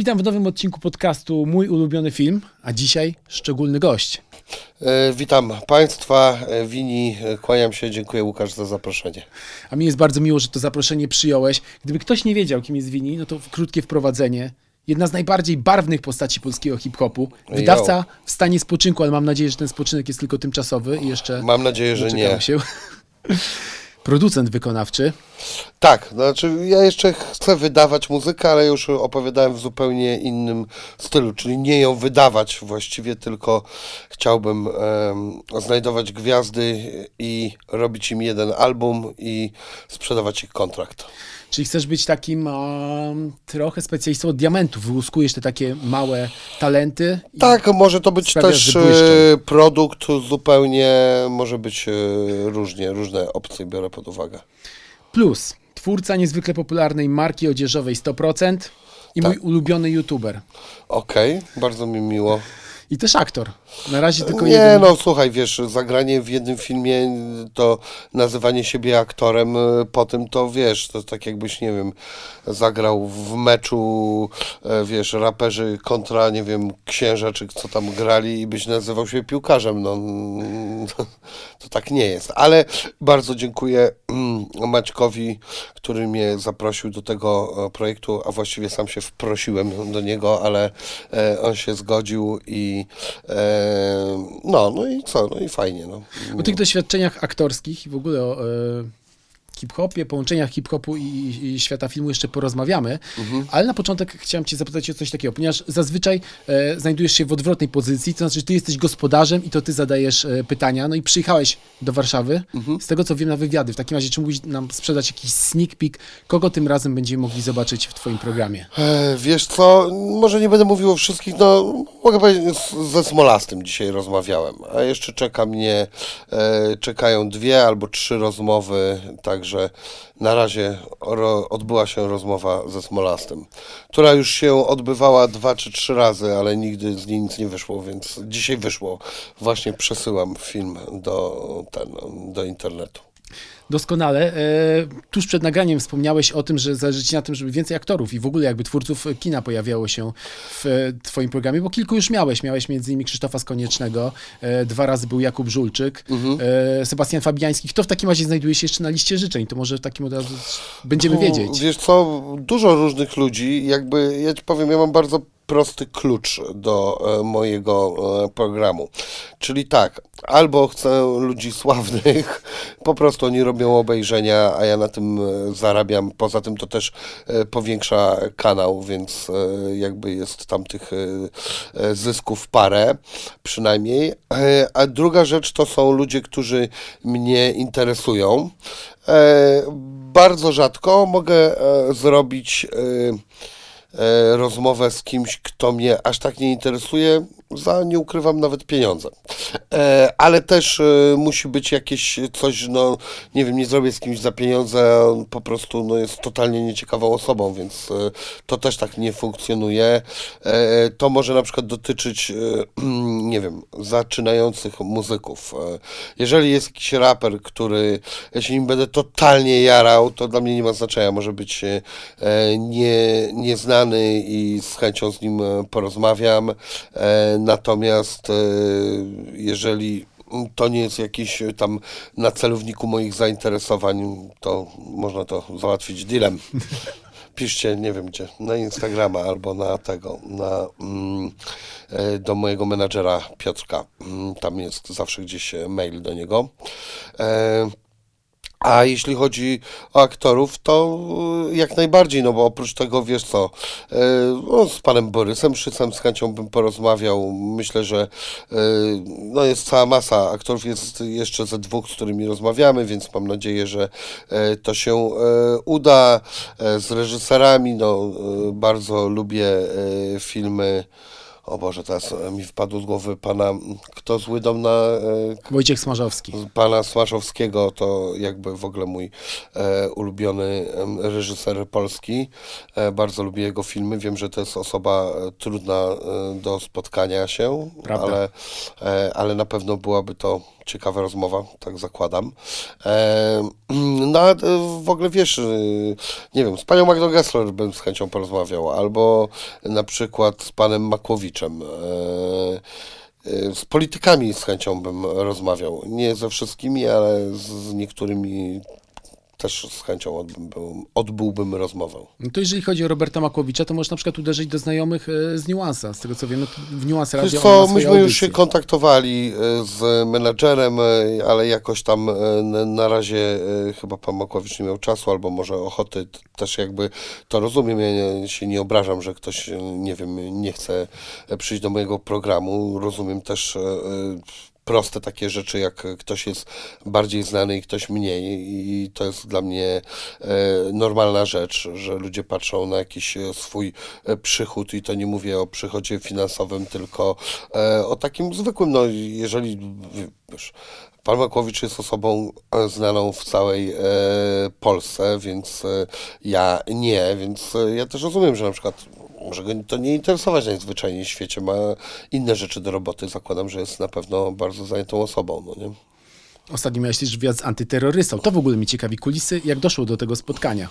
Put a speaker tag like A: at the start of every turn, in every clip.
A: Witam w nowym odcinku podcastu Mój ulubiony film, a dzisiaj szczególny gość.
B: E, witam Państwa, e, Wini, e, kłaniam się, dziękuję Łukasz za zaproszenie.
A: A mi jest bardzo miło, że to zaproszenie przyjąłeś. Gdyby ktoś nie wiedział, kim jest Wini, no to krótkie wprowadzenie. Jedna z najbardziej barwnych postaci polskiego hip-hopu. Wydawca w stanie spoczynku, ale mam nadzieję, że ten spoczynek jest tylko tymczasowy i jeszcze...
B: Mam nadzieję, że nie.
A: Się. Producent wykonawczy.
B: Tak, znaczy ja jeszcze chcę wydawać muzykę, ale już opowiadałem w zupełnie innym stylu, czyli nie ją wydawać właściwie, tylko chciałbym um, znajdować gwiazdy i robić im jeden album i sprzedawać ich kontrakt.
A: Czyli chcesz być takim um, trochę specjalistą od diamentów, wyłuskujesz te takie małe talenty.
B: Tak, może to być też e, produkt zupełnie, może być e, różnie, różne opcje biorę pod uwagę.
A: Plus, twórca niezwykle popularnej marki odzieżowej 100% i tak. mój ulubiony youtuber.
B: Okej, okay, bardzo mi miło.
A: I też aktor. Na razie tylko
B: Nie,
A: jeden...
B: no słuchaj, wiesz, zagranie w jednym filmie, to nazywanie siebie aktorem, y, po tym to wiesz, to tak jakbyś, nie wiem, zagrał w meczu, e, wiesz, raperzy kontra, nie wiem, księża, czy co tam grali i byś nazywał się piłkarzem, no to, tak nie jest. Ale bardzo dziękuję mm, Maćkowi, który mnie zaprosił do tego e, projektu, a właściwie sam się wprosiłem do niego, ale e, on się zgodził i no, no i co, no i fajnie. No.
A: O tych doświadczeniach aktorskich i w ogóle o hip-hopie, połączeniach hip-hopu i, i, świata filmu jeszcze porozmawiamy, mhm. ale na początek chciałem cię zapytać o coś takiego, ponieważ zazwyczaj e, znajdujesz się w odwrotnej pozycji, to znaczy ty jesteś gospodarzem i to ty zadajesz e, pytania, no i przyjechałeś do Warszawy, mhm. z tego co wiem na wywiady, w takim razie czy mógłbyś nam sprzedać jakiś sneak peek, kogo tym razem będziemy mogli zobaczyć w twoim programie?
B: E, wiesz co, może nie będę mówił o wszystkich, no mogę powiedzieć, ze Smolastym dzisiaj rozmawiałem, a jeszcze czeka mnie, e, czekają dwie albo trzy rozmowy, także Także na razie odbyła się rozmowa ze Smolastym, która już się odbywała dwa czy trzy razy, ale nigdy z niej nic nie wyszło, więc dzisiaj wyszło. Właśnie przesyłam film do, ten, do internetu.
A: Doskonale. E, tuż przed nagraniem wspomniałeś o tym, że zależy Ci na tym, żeby więcej aktorów i w ogóle jakby twórców kina pojawiało się w Twoim programie, bo kilku już miałeś. Miałeś między innymi Krzysztofa Skoniecznego, e, dwa razy był Jakub Żulczyk, mhm. E, Sebastian Fabiański. Kto w takim razie znajduje się jeszcze na liście życzeń? To może w takim od razu będziemy wiedzieć.
B: Wiesz co, dużo różnych ludzi, jakby, ja Ci powiem, ja mam bardzo prosty klucz do e, mojego e, programu. Czyli tak, albo chcę ludzi sławnych, po prostu oni robią obejrzenia, a ja na tym e, zarabiam. Poza tym to też powiększa kanał, więc jakby jest tam tych zysków parę przynajmniej. A druga rzecz to są ludzie, którzy mnie interesują. Bardzo rzadko mogę zrobić rozmowę z kimś, kto mnie aż tak nie interesuje, za nie ukrywam nawet pieniądze. E, ale też e, musi być jakieś coś, no nie wiem, nie zrobię z kimś za pieniądze, on po prostu no, jest totalnie nieciekawą osobą, więc to też tak nie funkcjonuje. To może na przykład dotyczyć, nie wiem, zaczynających muzyków. Jeżeli jest jakiś raper, który, ja się nim będę totalnie jarał, to dla mnie nie ma znaczenia, może być nie, nieznany znany i z chęcią z nim e, porozmawiam. E, natomiast e, jeżeli to nie jest jakiś tam na celowniku moich zainteresowań, to można to załatwić dealem. Piszcie, nie wiem gdzie, na Instagrama albo na tego, na, mm, do mojego menadżera Piotrka. Mm, tam jest zawsze gdzieś mail do niego. A jeśli chodzi o aktorów, to y, jak najbardziej, no bo oprócz tego, wiesz co, y, no, z panem Borysem Szycem z chęcią bym porozmawiał. Myślę, że y, no jest cała masa aktorów, jest jeszcze ze dwóch, z którymi rozmawiamy, więc mam nadzieję, że to się uda. Z reżyserami, no bardzo lubię filmy o Boże, teraz e, mi wpadł z głowy pana, kto zły dom na e,
A: Wojciech Smarzowski.
B: pana Smaszowskiego, to jakby w ogóle mój e, ulubiony reżyser polski. E, bardzo lubię jego filmy. Wiem, że to jest osoba e, trudna do spotkania się,
A: Prawda.
B: ale, e, ale na pewno byłaby to ciekawa rozmowa, tak zakładam. E, no w ogóle wiesz, nie wiem, z panią Magdą Gessler bym z chęcią porozmawiał, albo na przykład z panem Makłowiczem. E, e, z politykami z chęcią bym rozmawiał. Nie ze wszystkimi, ale z, z niektórymi też z chęcią odbyłbym, odbyłbym rozmowę.
A: No to jeżeli chodzi o Roberta Makłowicza, to możesz na przykład uderzyć do znajomych e, z niuansa. Z tego co wiem, no, w niuans radio
B: Wiesz
A: on ma
B: co, myśmy już
A: audycje.
B: się kontaktowali e, z menadżerem, e, ale jakoś tam na razie chyba pan Makłowicz nie miał czasu, albo może ochoty, też jakby to rozumiem, ja nie- się nie obrażam, że ktoś, nie wiem, nie chce przyjść do mojego programu, rozumiem też proste takie rzeczy, jak ktoś jest bardziej znany i ktoś mniej. I to jest dla mnie e, normalna rzecz, że ludzie patrzą na jakiś e, swój e, przychód i to nie mówię o przychodzie finansowym, tylko o takim zwykłym, no jeżeli wiesz, Pan Makłowicz jest osobą znaną w całej e, Polsce, więc e, ja nie, więc e, ja też rozumiem, że na przykład może go to nie interesować najzwyczajniej w świecie, ma inne rzeczy do roboty. Zakładam, że jest na pewno bardzo zajętą osobą, no nie?
A: Ostatnio miałeś też wywiad z antyterrorystą. To w ogóle mi ciekawi kulisy, jak doszło do tego spotkania.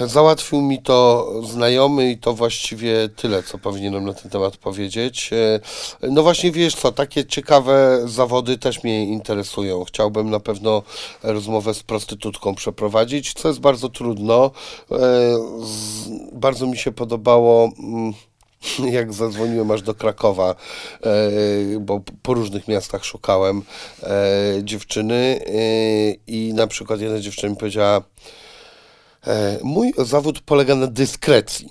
B: Załatwił mi to znajomy i to właściwie tyle, co powinienem na ten temat powiedzieć. E, No właśnie wiesz co, takie ciekawe zawody też mnie interesują. Chciałbym na pewno rozmowę z prostytutką przeprowadzić, co jest bardzo trudno. E, Bardzo mi się podobało. mm, Jak zadzwoniłem aż do Krakowa, e, bo po różnych miastach szukałem dziewczyny i na przykład jedna dziewczyna mi powiedziała, Mój zawód polega na dyskrecji.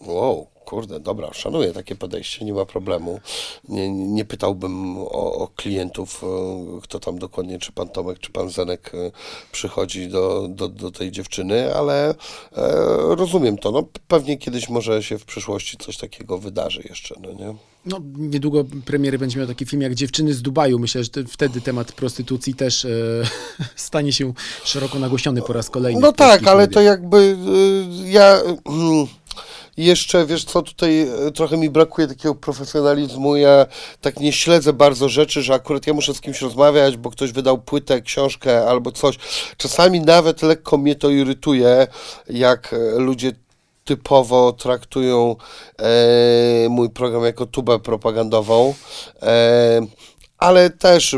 B: Wow, kurde, dobra, szanuję takie podejście, nie ma problemu. Nie, nie pytałbym o, o klientów, e, kto tam dokładnie, czy pan Tomek, czy pan Zenek e, przychodzi do, do, do tej dziewczyny, ale e, rozumiem to. No, pewnie kiedyś może się w przyszłości coś takiego wydarzy jeszcze, no nie?
A: No, niedługo premiery będzie miał taki film jak Dziewczyny z Dubaju. Myślę, że te- wtedy temat prostytucji też e, stanie się szeroko nagłośniony po raz kolejny.
B: No tak, ale to jakby y, ja mm, jeszcze, wiesz co, tutaj y, trochę mi brakuje takiego profesjonalizmu. Ja tak nie śledzę bardzo rzeczy, że akurat ja muszę z kimś rozmawiać, bo ktoś wydał płytę, książkę albo coś. Czasami nawet lekko mnie to irytuje, jak e, ludzie typowo traktują e, mój program jako tubę propagandową, e, ale też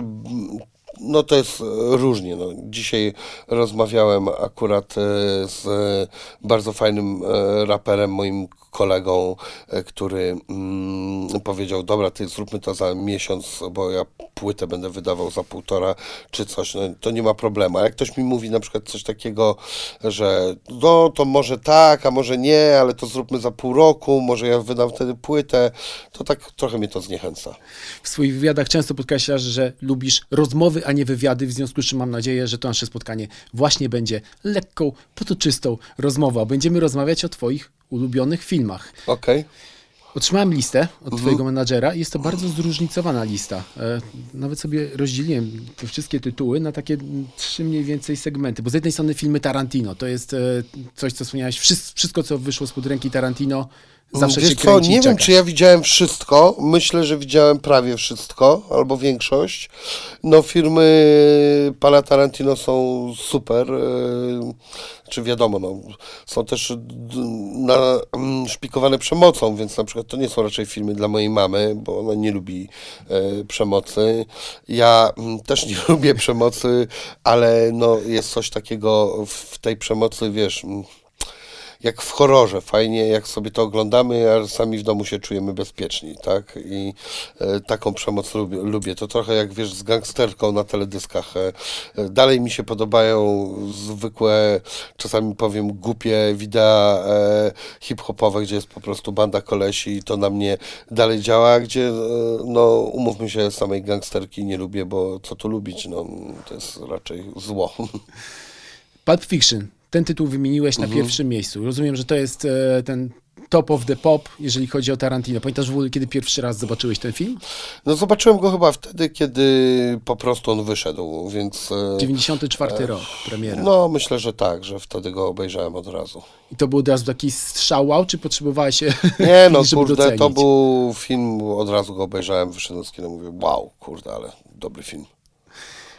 B: no to jest e, różnie. No. Dzisiaj rozmawiałem akurat e, z e, bardzo fajnym raperem, moim kolegą, e, który mm, powiedział, dobra, ty zróbmy to za miesiąc, bo ja płytę będę wydawał za półtora czy coś, no, to nie ma problemu. A jak ktoś mi mówi na przykład coś takiego, że no to może tak, a może nie, ale to zróbmy za pół roku, może ja wydam wtedy płytę, to tak trochę mnie to zniechęca.
A: W swoich wywiadach często podkreślasz, że lubisz rozmowy, a nie wywiady, w związku z czym mam nadzieję, że to nasze spotkanie właśnie będzie lekką, potoczystą rozmową. Będziemy rozmawiać o twoich ulubionych filmach.
B: Okej.
A: Otrzymałem listę od
B: Mhm.
A: twojego menadżera i jest to bardzo zróżnicowana lista. E, nawet sobie rozdzieliłem te wszystkie tytuły na takie trzy mniej więcej segmenty, bo z jednej strony filmy Tarantino, to jest e, coś, co wspomniałeś, wszystko, wszystko co wyszło spod ręki Tarantino, zawsze
B: Wiesz
A: się
B: co, nie wiem, czy ja widziałem wszystko. Myślę, że widziałem prawie wszystko, albo większość. No, filmy pana Tarantino są super. e, Czy wiadomo, no, są też na, mm, szpikowane przemocą, więc na przykład to nie są raczej filmy dla mojej mamy, bo ona nie lubi e, przemocy. Ja mm, też nie lubię przemocy, ale no, jest coś takiego w tej przemocy, wiesz. mm, jak w horrorze, fajnie jak sobie to oglądamy, a sami w domu się czujemy bezpieczni, tak? I e, taką przemoc lubię, lubię. To trochę jak wiesz z gangsterką na teledyskach. E, e, dalej mi się podobają zwykłe, czasami powiem głupie wideo e, hip-hopowe, gdzie jest po prostu banda kolesi i to na mnie dalej działa, gdzie e, no umówmy się, samej gangsterki nie lubię, bo co tu lubić, no to jest raczej zło.
A: Pulp Fiction ten tytuł wymieniłeś na
B: Mhm.
A: pierwszym miejscu. Rozumiem, że to jest e, ten top of the pop, jeżeli chodzi o Tarantino. Pamiętasz w ogóle, kiedy pierwszy raz zobaczyłeś ten film?
B: No zobaczyłem go chyba wtedy, kiedy po prostu on wyszedł, więc... e,
A: 94 rok, premiera.
B: No, myślę, że tak, że wtedy go obejrzałem od razu.
A: I to był od razu taki strzał, wow, czy potrzebowałeś się
B: Nie no, kurde,
A: docenić?
B: to był film, od razu go obejrzałem, wyszedłem z kina, mówię, wow, kurde, ale dobry film.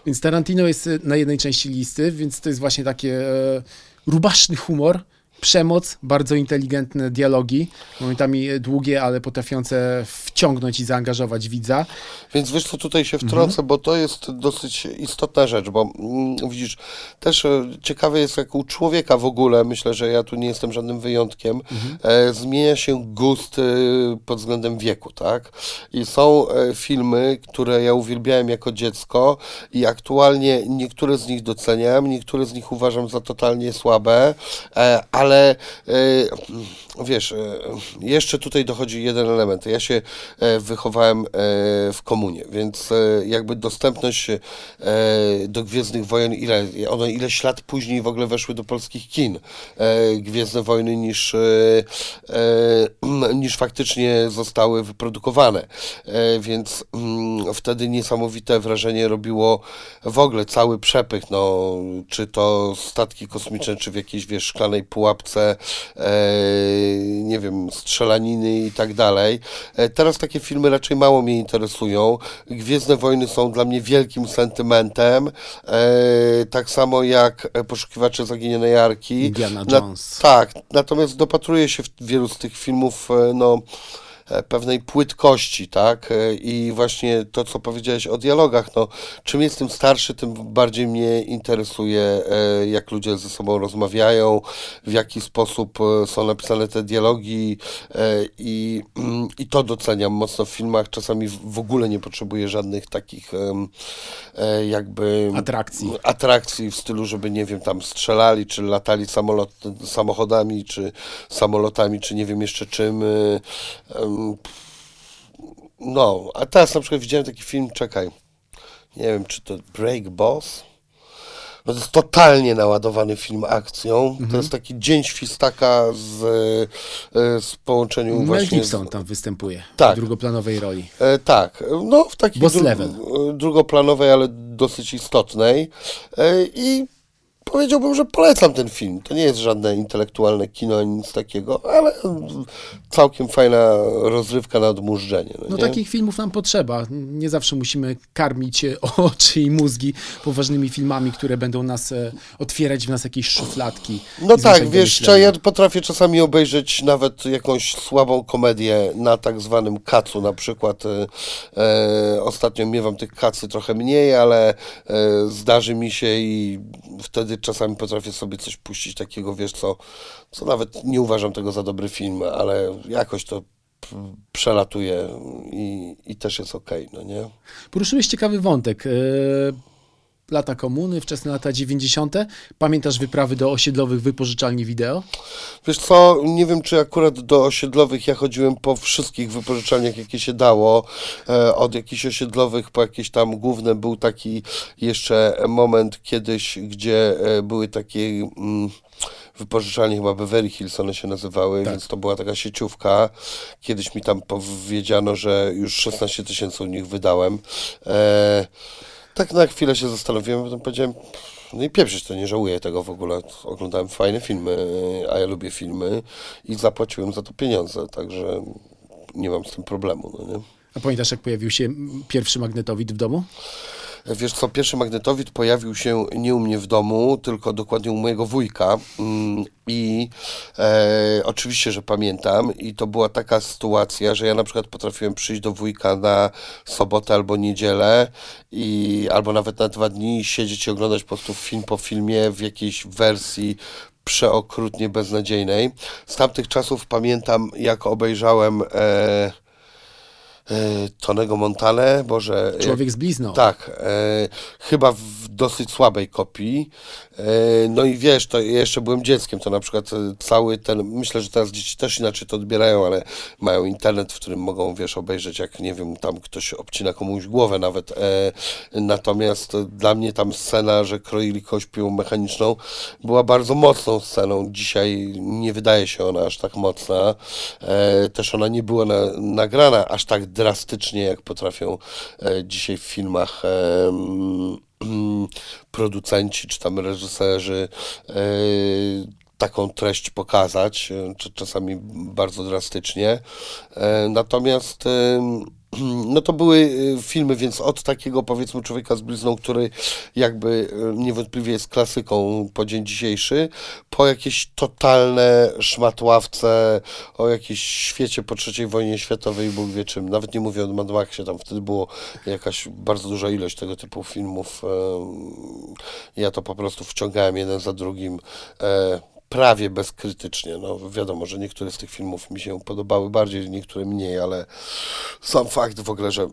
A: Więc Tarantino jest e, na jednej części listy, więc to jest właśnie takie e, rubaszny humor, przemoc, bardzo inteligentne dialogi, momentami długie, ale potrafiące wciągnąć i zaangażować widza.
B: Więc wiesz co, tutaj się wtrącę, bo to jest dosyć istotna rzecz, bo mm, widzisz, też e, ciekawe jest jak u człowieka w ogóle, myślę, że ja tu nie jestem żadnym wyjątkiem, e, zmienia się gust e, pod względem wieku, tak? I są e, filmy, które ja uwielbiałem jako dziecko i aktualnie niektóre z nich doceniam, niektóre z nich uważam za totalnie słabe, e, ale e, wiesz, e, jeszcze tutaj dochodzi jeden element. Ja się e, wychowałem w komunie, więc jakby dostępność do Gwiezdnych Wojen, ile, one ileś lat później w ogóle weszły do polskich kin Gwiezdne Wojny niż, niż faktycznie zostały wyprodukowane. Więc mm, wtedy niesamowite wrażenie robiło w ogóle cały przepych, no, czy to statki kosmiczne, czy w jakiejś, wiesz, szklanej pułapce, e, nie wiem, strzelaniny i tak dalej. E, teraz takie filmy raczej mało mnie interesują. Gwiezdne Wojny są dla mnie wielkim sentymentem, e, tak samo jak Poszukiwacze Zaginionej Arki.
A: Indiana
B: Na-
A: Jones.
B: tak, natomiast dopatruję się w wielu z tych filmów, no, pewnej płytkości, tak? E, I właśnie to, co powiedziałeś o dialogach, no, czym jestem starszy, tym bardziej mnie interesuje, e, jak ludzie ze sobą rozmawiają, w jaki sposób e, są napisane te dialogi e, i, i to doceniam mocno w filmach. Czasami w ogóle nie potrzebuję żadnych takich e, jakby
A: Atrakcji.
B: atrakcji w stylu, żeby nie wiem, tam strzelali, czy latali samolot, samochodami, czy samolotami, czy nie wiem jeszcze czym. No, a teraz na przykład widziałem taki film, czekaj, nie wiem, czy to Break Boss? No to jest totalnie naładowany film akcją. To jest taki dzień świstaka z, e, z połączeniu
A: Mel
B: właśnie...
A: Gibson tam występuje
B: Tak.
A: w drugoplanowej roli.
B: E, tak, no w takiej dru- e, drugoplanowej, ale dosyć istotnej. E, I powiedziałbym, że polecam ten film. To nie jest żadne intelektualne kino, ani nic takiego, ale całkiem fajna rozrywka na odmurzenie. No,
A: No takich filmów nam potrzeba. Nie zawsze musimy karmić oczy i mózgi poważnymi filmami, które będą nas e, otwierać w nas jakieś szufladki.
B: No tak, wiesz, ja potrafię czasami obejrzeć nawet jakąś słabą komedię na tak zwanym kacu, na przykład e, e, ostatnio miewam tych kacy trochę mniej, ale e, zdarzy mi się i wtedy czasami potrafię sobie coś puścić takiego, wiesz co, co nawet nie uważam tego za dobry film, ale jakoś to przelatuje i, i też jest okej, no nie?
A: Poruszyłeś ciekawy wątek. Lata komuny, wczesne lata 90. Pamiętasz wyprawy do osiedlowych wypożyczalni wideo?
B: Wiesz co, nie wiem czy akurat do osiedlowych ja chodziłem po wszystkich wypożyczalniach, jakie się dało. E, od jakichś osiedlowych po jakieś tam główne był taki jeszcze moment kiedyś, gdzie e, były takie mm, wypożyczalnie, chyba Beverly Hills one się nazywały,
A: Tak.
B: więc to była taka sieciówka. Kiedyś mi tam powiedziano, że już 16 tysięcy u nich wydałem. E, tak na chwilę się zastanowiłem, potem powiedziałem, no i pieprzyć to, nie żałuję tego w ogóle. Oglądałem fajne filmy, a ja lubię filmy i zapłaciłem za to pieniądze, także nie mam z tym problemu, no nie?
A: A pamiętasz, jak pojawił się pierwszy magnetowid w domu?
B: Wiesz co, pierwszy magnetowid pojawił się nie u mnie w domu, tylko dokładnie u mojego wujka Mm, i e, oczywiście, że pamiętam i to była taka sytuacja, że ja na przykład potrafiłem przyjść do wujka na sobotę albo niedzielę i albo nawet na dwa dni siedzieć i oglądać po prostu film po filmie w jakiejś wersji przeokrutnie beznadziejnej. Z tamtych czasów pamiętam, jak obejrzałem e, Tonego Montane, Boże...
A: Człowiek z blizną.
B: Tak, e, chyba w dosyć słabej kopii. E, no i wiesz, to jeszcze byłem dzieckiem, to na przykład e, cały ten, myślę, że teraz dzieci też inaczej to odbierają, ale mają internet, w którym mogą, wiesz, obejrzeć, jak, nie wiem, tam ktoś obcina komuś głowę nawet. E, natomiast dla mnie tam scena, że kroili kogoś piłą mechaniczną, była bardzo mocną sceną. Dzisiaj nie wydaje się ona aż tak mocna. Też ona nie była na, nagrana aż tak drastycznie, jak potrafią dzisiaj w filmach producenci czy tam reżyserzy e, taką treść pokazać, e, czasami bardzo drastycznie. E, Natomiast no to były e, filmy, więc od takiego powiedzmy człowieka z blizną, który jakby e, niewątpliwie jest klasyką po dzień dzisiejszy, po jakieś totalne szmatławce o jakimś świecie po III wojnie światowej, Bóg wie czym, nawet nie mówię o Mad Maxie, tam wtedy było jakaś bardzo duża ilość tego typu filmów. e, Ja to po prostu wciągałem jeden za drugim. Prawie bezkrytycznie. No wiadomo, że niektóre z tych filmów mi się podobały bardziej, niektóre mniej, ale sam fakt w ogóle, że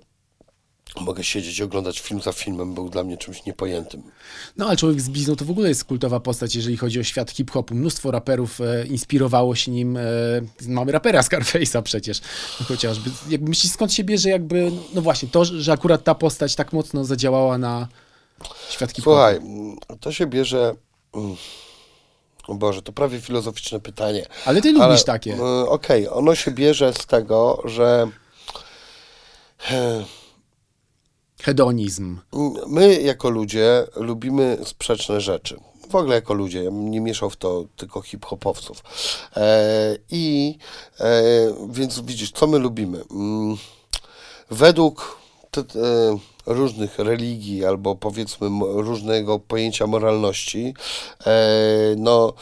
B: mogę siedzieć i oglądać film za filmem był dla mnie czymś niepojętym.
A: No ale Człowiek z blizną to w ogóle jest kultowa postać, jeżeli chodzi o świat hip-hopu. Mnóstwo raperów e, inspirowało się nim. E, mamy rapera Scarface'a przecież, no, chociażby. Jakby myślisz, skąd się bierze jakby, no właśnie, to, że akurat ta postać tak mocno zadziałała na świat hip-hopu.
B: Słuchaj, to się bierze... mm, Boże, to prawie filozoficzne pytanie.
A: Ale ty lubisz takie.
B: y, Okej, ono się bierze z tego, że
A: Hedonizm.
B: My jako ludzie lubimy sprzeczne rzeczy. W ogóle jako ludzie, ja nie mieszał w to tylko hip-hopowców. E, I e, więc widzisz, co my lubimy? Mm, według te, e, różnych religii albo powiedzmy różnego pojęcia moralności, e, no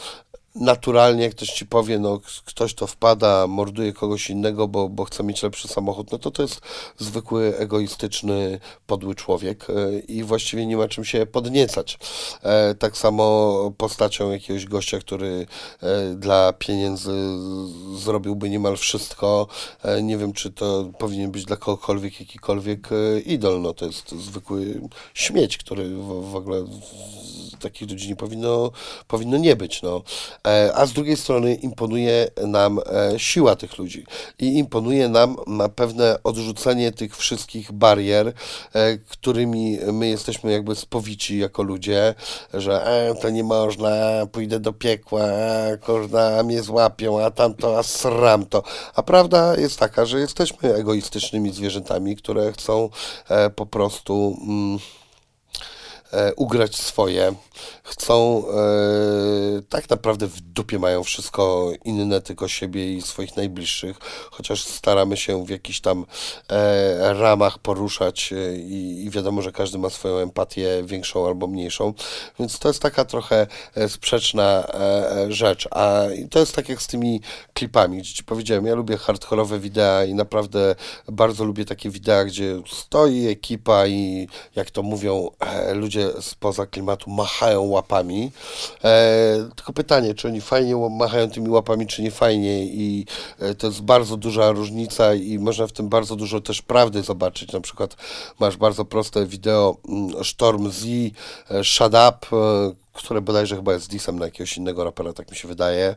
B: naturalnie, jak ktoś ci powie, no ktoś to wpada, morduje kogoś innego, bo, bo chce mieć lepszy samochód, no to to jest zwykły, egoistyczny, podły człowiek e, i właściwie nie ma czym się podniecać. E, Tak samo postacią jakiegoś gościa, który e, dla pieniędzy zrobiłby niemal wszystko. Nie wiem, czy to powinien być dla kogokolwiek jakikolwiek idol. No to jest zwykły śmieć, który w, w ogóle takich ludzi nie powinno, powinno nie być. No. E, A z drugiej strony imponuje nam e, siła tych ludzi i imponuje nam na pewne odrzucenie tych wszystkich barier, e, którymi my jesteśmy jakby spowici jako ludzie, że e, to nie można, pójdę do piekła, a mnie złapią, a tamto, a sram to. A prawda jest taka, że jesteśmy egoistycznymi zwierzętami, które chcą e, po prostu... Mm, e, ugrać swoje. Chcą, e, tak naprawdę w dupie mają wszystko inne, tylko siebie i swoich najbliższych, chociaż staramy się w jakichś tam e, ramach poruszać e, i, i wiadomo, że każdy ma swoją empatię większą albo mniejszą, więc to jest taka trochę sprzeczna rzecz, a to jest tak jak z tymi klipami, gdzie ci powiedziałem, ja lubię hardkorowe wideo i naprawdę bardzo lubię takie wideo, gdzie stoi ekipa i jak to mówią ludzie spoza klimatu machają łapami. E, tylko pytanie, czy oni fajnie machają tymi łapami, czy nie fajnie i e, to jest bardzo duża różnica i można w tym bardzo dużo też prawdy zobaczyć. Na przykład masz bardzo proste wideo mm, Storm Z, e, Shut Up, e, które bodajże chyba jest disem na jakiegoś innego rapera, tak mi się wydaje.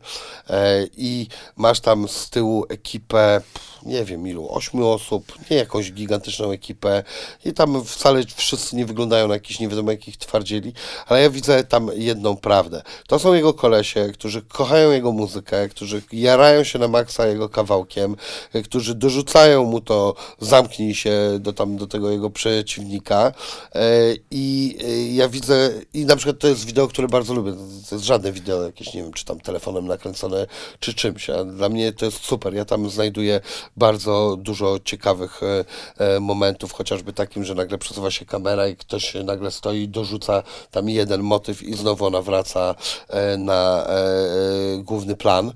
B: E, I masz tam z tyłu ekipę, nie wiem ilu, ośmiu osób, nie jakąś gigantyczną ekipę. I tam wcale wszyscy nie wyglądają na jakichś nie wiadomo jakich twardzieli, ale ja widzę tam jedną prawdę. To są jego kolesie, którzy kochają jego muzykę, którzy jarają się na maksa jego kawałkiem, e, którzy dorzucają mu to zamknij się do tam do tego jego przeciwnika. E, I ja widzę, i na przykład to jest wideo, które bardzo lubię. To jest żadne wideo jakieś, nie wiem, czy tam telefonem nakręcone, czy czymś. A dla mnie to jest super. Ja tam znajduję bardzo dużo ciekawych e, e, momentów, chociażby takim, że nagle przesuwa się kamera i ktoś nagle stoi dorzuca tam jeden motyw i znowu ona wraca e, na e, e, główny plan.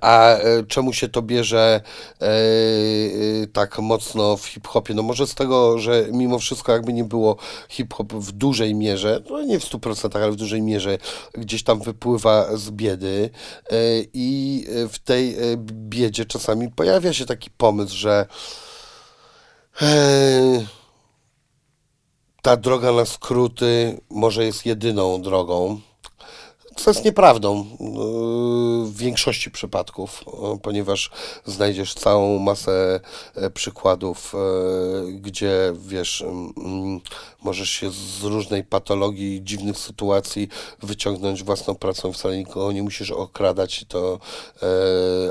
B: A e, czemu się to bierze e, e, tak mocno w hip-hopie? No może z tego, że mimo wszystko jakby nie było hip-hop w dużej mierze, no nie w 100%, ale w dużej mierze gdzieś tam wypływa z biedy e, i w tej e, biedzie czasami pojawia się taki pomysł, że e, ta droga na skróty może jest jedyną drogą. Co jest nieprawdą yy, w większości przypadków, yy, ponieważ znajdziesz całą masę e, przykładów, e, gdzie wiesz, możesz się z różnej patologii, dziwnych sytuacji wyciągnąć własną pracą. Wcale nikogo nie musisz okradać to e,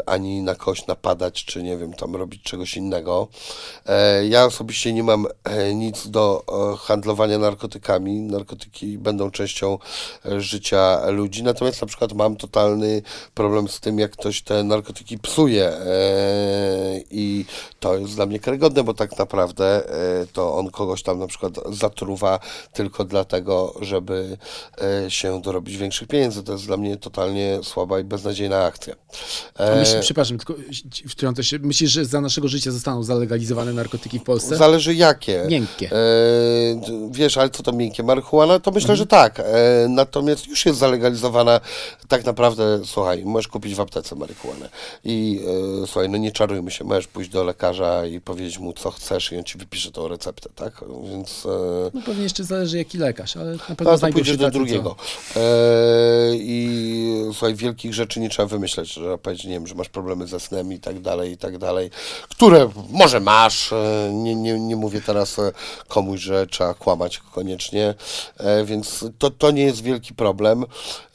B: ani na kogoś napadać, czy nie wiem, tam robić czegoś innego. E, Ja osobiście nie mam e, nic do e, handlowania narkotykami. Narkotyki będą częścią e, życia ludzi, natomiast na przykład mam totalny problem z tym, jak ktoś te narkotyki psuje e, i to jest dla mnie karygodne, bo tak naprawdę e, to on kogoś tam na przykład zatruwa tylko dlatego, żeby e, się dorobić większych pieniędzy. To jest dla mnie totalnie słaba i beznadziejna akcja.
A: A myśl, przepraszam, tylko wtrącę się. Myślisz, że za naszego życia zostaną zalegalizowane narkotyki w Polsce?
B: Zależy jakie.
A: Miękkie.
B: Wiesz, ale co to miękkie? Marihuana? To myślę, że tak. Natomiast już jest zalegalizowana tak naprawdę, słuchaj, możesz kupić w aptece marihuanę. I e, słuchaj, no nie czarujmy się, możesz pójść do lekarza i powiedzieć mu, co chcesz i on ci wypisze tą receptę, tak? Więc... E,
A: No pewnie jeszcze zależy jaki lekarz, ale na pewno
B: no, pójdziesz do
A: tacy, co-
B: drugiego. E, I słuchaj, wielkich rzeczy nie trzeba wymyśleć, że powiedzieć, nie wiem, że masz problemy ze snem i tak dalej, i tak dalej, które może masz, nie, nie, nie mówię teraz komuś, że trzeba kłamać koniecznie, więc to, to nie jest wielki problem.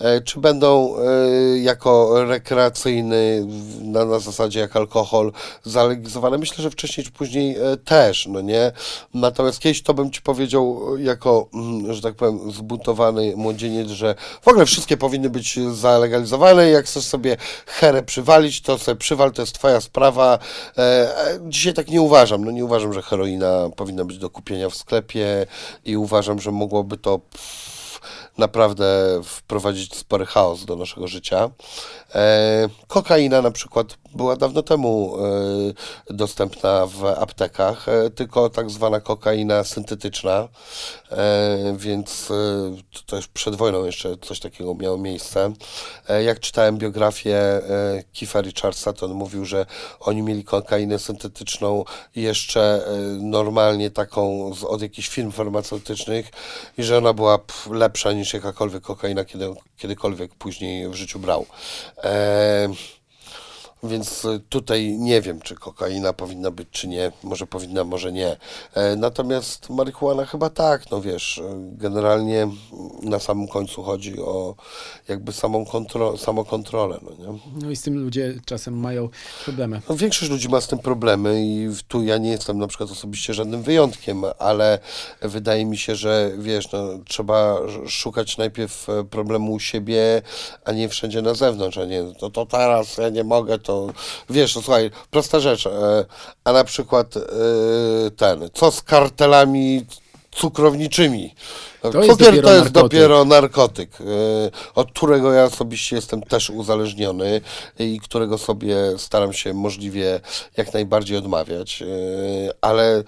B: E, Czy będą e, jako rekreacyjny, na, na zasadzie jak alkohol, zalegalizowane? Myślę, że wcześniej czy później e, też, no nie? Natomiast kiedyś to bym ci powiedział jako, mm, że tak powiem, zbuntowany młodzieniec, że w ogóle wszystkie powinny być zalegalizowane. Jak chcesz sobie herę przywalić, to sobie przywal, to jest twoja sprawa. Dzisiaj tak nie uważam. No nie uważam, że heroina powinna być do kupienia w sklepie i uważam, że mogłoby to naprawdę wprowadzić spory chaos do naszego życia. E, kokaina na przykład była dawno temu e, dostępna w aptekach, e, tylko tak zwana kokaina syntetyczna, e, więc e, to, już przed wojną jeszcze coś takiego miało miejsce. E, jak czytałem biografię e, Keitha Richardsa, to on mówił, że oni mieli kokainę syntetyczną jeszcze normalnie taką z, od jakichś firm farmaceutycznych i że ona była lepsza niż jakakolwiek kokaina kiedy, kiedykolwiek później w życiu brał. E, więc y, tutaj nie wiem, czy kokaina powinna być, czy nie. Może powinna, może nie. E, Natomiast marihuana chyba tak, no wiesz, y, generalnie na samym końcu chodzi o jakby samą kontro samokontrolę, no nie?
A: No i z tym ludzie czasem mają problemy.
B: No, większość ludzi ma z tym problemy i tu ja nie jestem na przykład osobiście żadnym wyjątkiem, ale wydaje mi się, że wiesz, no, trzeba sz- szukać najpierw e, problemu u siebie, a nie wszędzie na zewnątrz, a nie to, to teraz ja nie mogę, to wiesz, no, słuchaj, prosta rzecz, e, a na przykład e, ten, co z kartelami cukrowniczymi?
A: To jest
B: Cukier
A: dopiero
B: to jest
A: narkotyk.
B: dopiero narkotyk, y, od którego ja osobiście jestem też uzależniony i którego sobie staram się możliwie jak najbardziej odmawiać, y, ale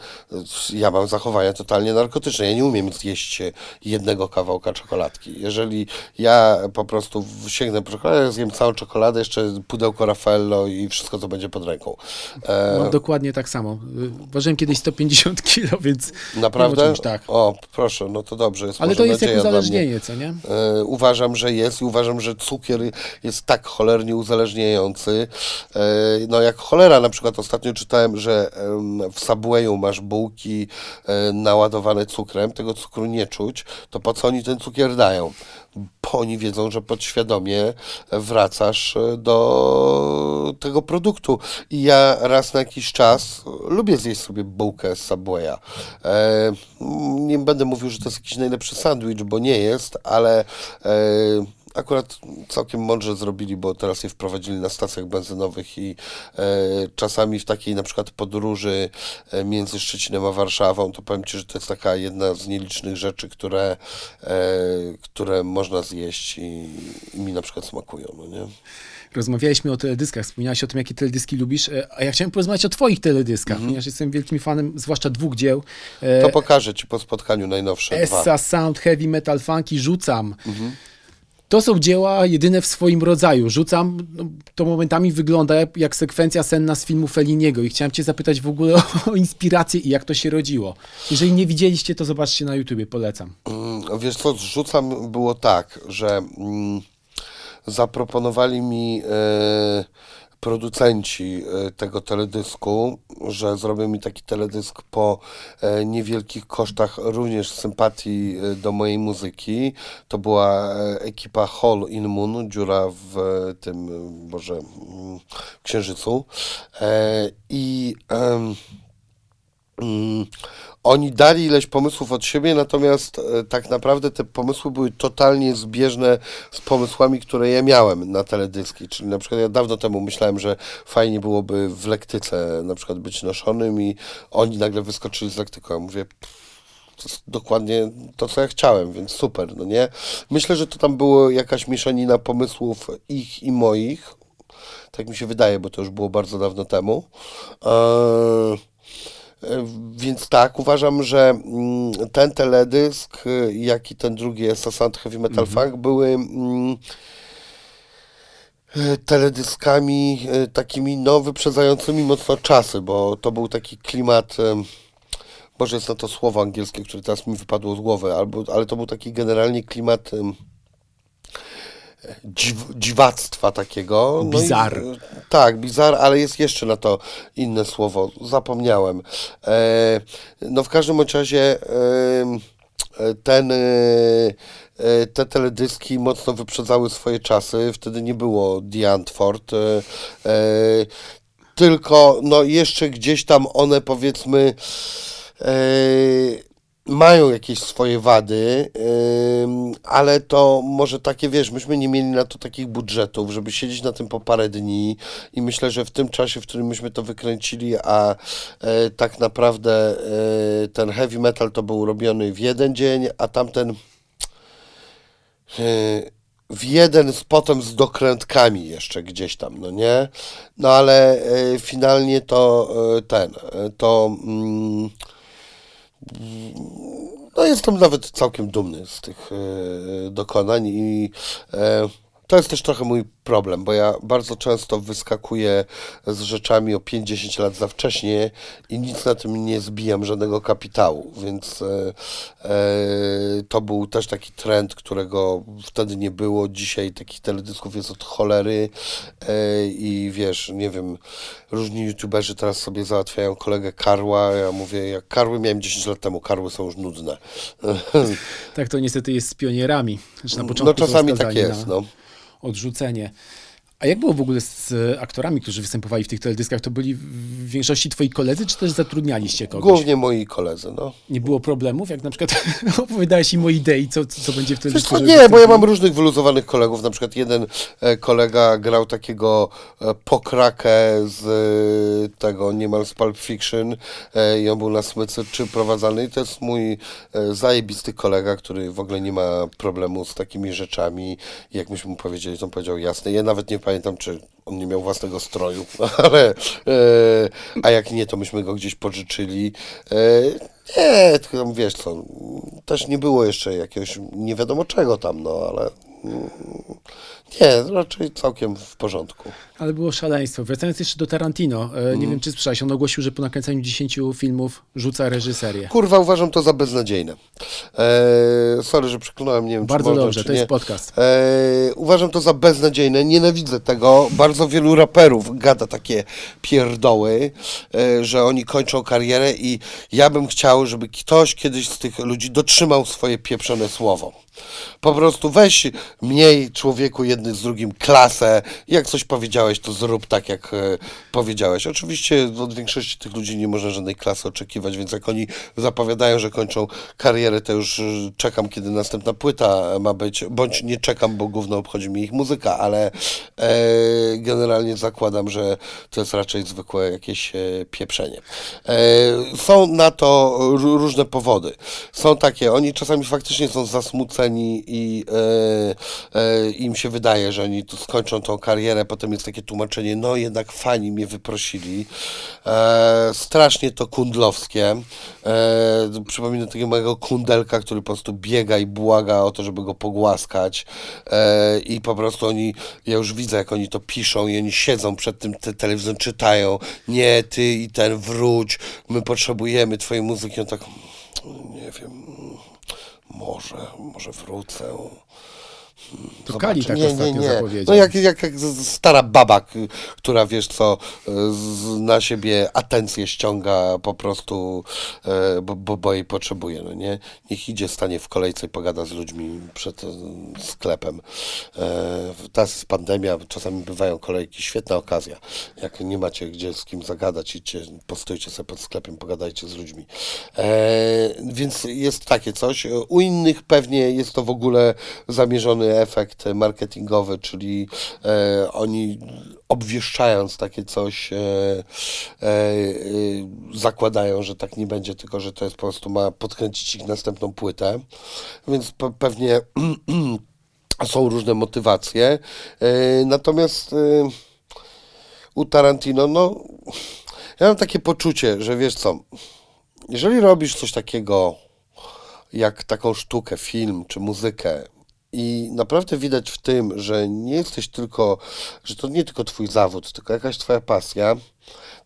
B: ja mam zachowania totalnie narkotyczne. Ja nie umiem zjeść jednego kawałka czekoladki. Jeżeli ja po prostu sięgnę po czekoladę, zjem całą czekoladę, jeszcze pudełko Raffaello i wszystko, co będzie pod ręką. E,
A: Mam dokładnie tak samo. Ważyłem kiedyś 150 kilo, więc
B: Naprawdę?
A: czymś tak.
B: O, proszę, no to dobrze. Jest
A: Ale to jest jak uzależnienie, co nie?
B: E, uważam, że jest i uważam, że cukier jest tak cholernie uzależniający. E, no jak cholera, na przykład ostatnio czytałem, że w Subwayu masz bułki e, naładowane cukrem, tego cukru nie czuć, to po co oni ten cukier dają? Oni wiedzą, że podświadomie wracasz e, do tego produktu. I ja raz na jakiś czas lubię zjeść sobie bułkę z Subwaya. E, nie będę mówił, że to jest jakiś najlepszy sandwich, bo nie jest, ale e, akurat całkiem mądrze zrobili, bo teraz je wprowadzili na stacjach benzynowych i e, czasami w takiej na przykład podróży e, między Szczecinem a Warszawą, to powiem Ci, że to jest taka jedna z nielicznych rzeczy, które, e, które można zjeść i, i mi na przykład smakują, no nie?
A: Rozmawialiśmy o teledyskach, wspomniałeś o tym, jakie teledyski lubisz, a ja chciałem porozmawiać o twoich teledyskach, ponieważ jestem wielkim fanem, zwłaszcza dwóch dzieł.
B: To pokażę Ci po spotkaniu najnowsze dwa.
A: Essa, Sound, Heavy Metal, Funky, Rzucam. To są dzieła jedyne w swoim rodzaju. Rzucam, no, to momentami wygląda jak, sekwencja senna z filmu Felliniego i chciałem cię zapytać w ogóle o, o inspirację i jak to się rodziło. Jeżeli nie widzieliście, to zobaczcie na YouTubie, polecam.
B: Mm, Wiesz co, zrzucam było tak, że mm, zaproponowali mi e, producenci e, tego teledysku, że zrobią mi taki teledysk po e, niewielkich kosztach również sympatii e, do mojej muzyki. To była ekipa Hall in Moon, dziura w tym, Boże, mm, Księżycu. I Mm, Oni dali ileś pomysłów od siebie, natomiast e, tak naprawdę te pomysły były totalnie zbieżne z pomysłami, które ja miałem na teledyski. Czyli na przykład ja dawno temu myślałem, że fajnie byłoby w lektyce na przykład być noszonym i oni nagle wyskoczyli z lektyką. Ja mówię, "Pff, to jest dokładnie to, co ja chciałem, więc super, no nie? Myślę, że to tam było jakaś mieszanina pomysłów ich i moich. Tak mi się wydaje, bo to już było bardzo dawno temu. Eee, Więc tak, uważam, że mm, ten teledysk, jak i ten drugi Assassin Heavy Metal Funk były mm, e, teledyskami e, takimi no, wyprzedzającymi mocno czasy, bo to był taki klimat, em, Boże jest na to słowo angielskie, które teraz mi wypadło z głowy, albo, ale to był taki generalnie klimat dziw, dziwactwa takiego. No i-
A: Bizar.
B: tak, bizar, ale jest jeszcze na to inne słowo, zapomniałem. E, no w każdym razie e, ten, e, e, te teledyski mocno wyprzedzały swoje czasy, wtedy nie było The Antwort, e, e, tylko no jeszcze gdzieś tam one powiedzmy e, mają jakieś swoje wady, ale to może takie, wiesz, myśmy nie mieli na to takich budżetów, żeby siedzieć na tym po parę dni i myślę, że w tym czasie, w którym myśmy to wykręcili, a e, tak naprawdę e, ten heavy metal to był robiony w jeden dzień, a tamten e, w jeden z potem z dokrętkami jeszcze gdzieś tam, no nie? No ale finalnie to ten, to mm, no jestem nawet całkiem dumny z tych e, dokonań i e, to jest też trochę mój problem, bo ja bardzo często wyskakuję z rzeczami o 5-10 lat za wcześnie i nic na tym nie zbijam żadnego kapitału, więc e, e, to był też taki trend, którego wtedy nie było. Dzisiaj takich teledysków jest od cholery e, i wiesz, nie wiem, różni youtuberzy teraz sobie załatwiają kolegę Karła, ja mówię, jak Karły miałem 10 lat temu, Karły są już nudne.
A: Tak to niestety jest z pionierami. Że na początku
B: No czasami tak jest,
A: na
B: no.
A: Odrzucenie. A jak było w ogóle z aktorami, którzy występowali w tych teledyskach? To byli w większości twoi koledzy, czy też zatrudnialiście kogoś?
B: Głównie moi koledzy, no.
A: Nie było problemów, jak na przykład opowiadałeś im o idei, co, co będzie w
B: Wiesz
A: teledysku? żeby
B: nie, bo ja mam różnych wyluzowanych kolegów. Na przykład jeden e, kolega grał takiego e, pokrakę z e, tego niemal z Pulp Fiction i on był na smyczy czy prowadzany i to jest mój zajebisty kolega, który w ogóle nie ma problemu z takimi rzeczami. I jak myśmy mu powiedzieli, to on powiedział jasne. Ja nawet nie pamiętam, czy on nie miał własnego stroju, ale e, a jak nie, to myśmy go gdzieś pożyczyli. E, nie, tylko wiesz co, też nie było jeszcze jakiegoś nie wiadomo czego tam, no ale nie, raczej całkiem w porządku.
A: Ale było szaleństwo. Wracając jeszcze do Tarantino, e, nie wiem czy słyszałeś, on ogłosił, że po nakręceniu 10 filmów rzuca reżyserię.
B: Kurwa, uważam to za beznadziejne. E, sorry, że przeklnąłem, nie wiem,
A: Bardzo
B: czy można,
A: dobrze,
B: czy
A: to
B: nie.
A: jest podcast.
B: E, uważam to za beznadziejne, nienawidzę tego. Bardzo wielu raperów gada takie pierdoły, e, że oni kończą karierę i ja bym chciał, żeby ktoś kiedyś z tych ludzi dotrzymał swoje pieprzone słowo. Po prostu weź, miej człowieku jedny z drugim klasę, jak coś powiedziałeś, to zrób tak, jak e, powiedziałeś. Oczywiście od większości tych ludzi nie można żadnej klasy oczekiwać, więc jak oni zapowiadają, że kończą karierę, to już e, czekam, kiedy następna płyta ma być, bądź nie czekam, bo gówno obchodzi mi ich muzyka, ale e, generalnie zakładam, że to jest raczej zwykłe jakieś e, pieprzenie. Są na to ró- różne powody. Są takie, oni czasami faktycznie są zasmuceni i e, e, im się wydaje, że oni tu skończą tą karierę, potem jest takie tłumaczenie, no jednak fani mnie wyprosili. E, strasznie to kundlowskie. E, przypominam takiego mojego kundelka, który po prostu biega i błaga o to, żeby go pogłaskać. E, i po prostu oni, ja już widzę jak oni to piszą i oni siedzą przed tym te, telewizorem, czytają, nie, ty i ten wróć, my potrzebujemy twojej muzyki, on tak, nie wiem, może, może wrócę.
A: To Kali tak
B: nie,
A: ostatnio
B: nie, nie.
A: zapowiedział.
B: No jak, jak, jak stara baba, która wiesz co, na siebie atencję ściąga po prostu, e, bo, bo, bo jej potrzebuje, no nie? Niech idzie, stanie w kolejce i pogada z ludźmi przed e, sklepem. E, teraz jest pandemia, czasami bywają kolejki, świetna okazja. Jak nie macie gdzie z kim zagadać, idźcie, postójcie sobie pod sklepem, pogadajcie z ludźmi. Więc jest takie coś. U innych pewnie jest to w ogóle zamierzony efekt marketingowy, czyli e, oni obwieszczając takie coś e, e, zakładają, że tak nie będzie, tylko że to jest po prostu ma podkręcić ich następną płytę. Więc pe- pewnie są różne motywacje. Natomiast u Tarantino, no ja mam takie poczucie, że wiesz co, jeżeli robisz coś takiego jak taką sztukę, film czy muzykę i naprawdę widać w tym, że nie jesteś tylko, że to nie tylko twój zawód, tylko jakaś twoja pasja,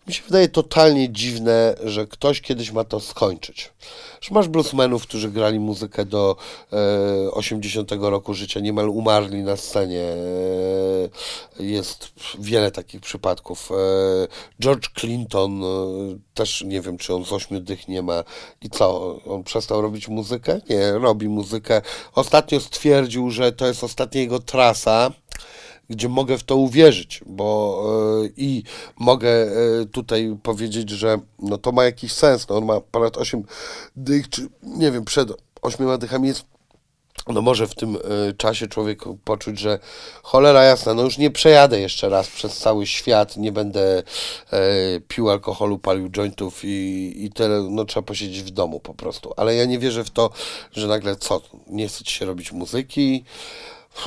B: mi się wydaje totalnie dziwne, że ktoś kiedyś ma to skończyć. Że masz bluesmenów, którzy grali muzykę do e, 80 roku życia, niemal umarli na scenie. E, jest wiele takich przypadków. E, George Clinton e, też nie wiem, czy on z ośmiu dych nie ma. I co? On przestał robić muzykę? Nie, robi muzykę. Ostatnio stwierdził, że to jest ostatnia jego trasa gdzie mogę w to uwierzyć, bo e, i mogę e, tutaj powiedzieć, że no to ma jakiś sens. No on ma ponad 8 dych, czy nie wiem, przed 8 dychami jest no może w tym e, czasie człowiek poczuć, że cholera jasna, no już nie przejadę jeszcze raz przez cały świat, nie będę pił alkoholu, palił jointów i, i tyle, no trzeba posiedzieć w domu po prostu. Ale ja nie wierzę w to, że nagle co, nie chce ci się robić muzyki,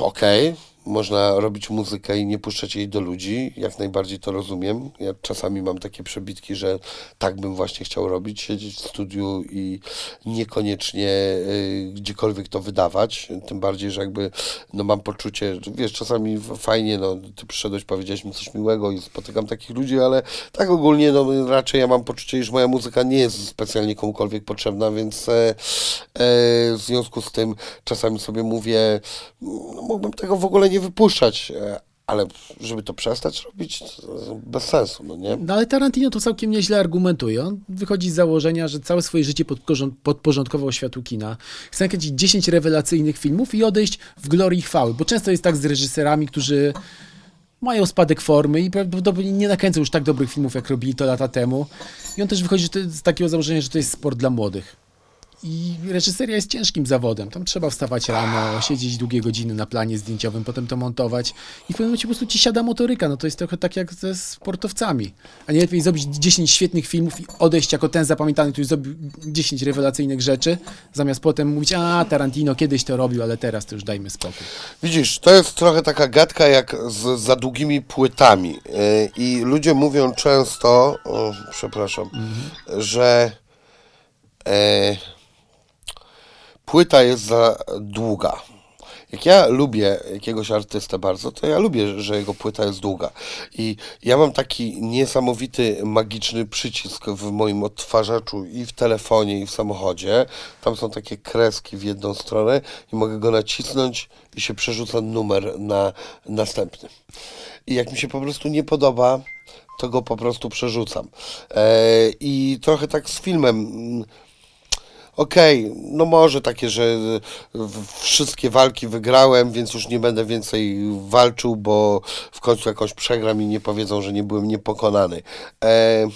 B: okej, można robić muzykę i nie puszczać jej do ludzi, jak najbardziej to rozumiem. Ja czasami mam takie przebitki, że tak bym właśnie chciał robić, siedzieć w studiu i niekoniecznie y, gdziekolwiek to wydawać, tym bardziej, że jakby no mam poczucie, wiesz, czasami fajnie, no ty przyszedłeś, powiedziałeś mi coś miłego i spotykam takich ludzi, ale tak ogólnie, no raczej ja mam poczucie, iż moja muzyka nie jest specjalnie komukolwiek potrzebna, więc e, e, w związku z tym czasami sobie mówię, no, mógłbym tego w ogóle nie wypuszczać, e, ale żeby to przestać robić, bez sensu, no nie?
A: No ale Tarantino to całkiem nieźle argumentuje. On wychodzi z założenia, że całe swoje życie podporząd- podporządkował światu kina. Chce nakręcić 10 rewelacyjnych filmów i odejść w glorii chwały, bo często jest tak z reżyserami, którzy mają spadek formy i prawdopodobnie nie nakręcą już tak dobrych filmów, jak robili to lata temu. I on też wychodzi z takiego założenia, że to jest sport dla młodych. I reżyseria jest ciężkim zawodem. Tam trzeba wstawać rano, siedzieć długie godziny na planie zdjęciowym, potem to montować. I w pewnym momencie po prostu ci siada motoryka. No to jest trochę tak jak ze sportowcami. A nie lepiej zrobić 10 świetnych filmów i odejść jako ten zapamiętany, który zrobił 10 rewelacyjnych rzeczy, zamiast potem mówić, a Tarantino kiedyś to robił, ale teraz to już dajmy spokój.
B: Widzisz, to jest trochę taka gadka jak z za długimi płytami. Yy, I ludzie mówią często, o, przepraszam, że e, płyta jest za długa. Jak ja lubię jakiegoś artystę bardzo, to ja lubię, że jego płyta jest długa. I ja mam taki niesamowity, magiczny przycisk w moim odtwarzaczu i w telefonie, i w samochodzie. Tam są takie kreski w jedną stronę i mogę go nacisnąć i się przerzuca numer na następny. I jak mi się po prostu nie podoba, to go po prostu przerzucam. E, I trochę tak z filmem. Okej, no może takie, że wszystkie walki wygrałem, więc już nie będę więcej walczył, bo w końcu jakoś przegram i nie powiedzą, że nie byłem niepokonany. E,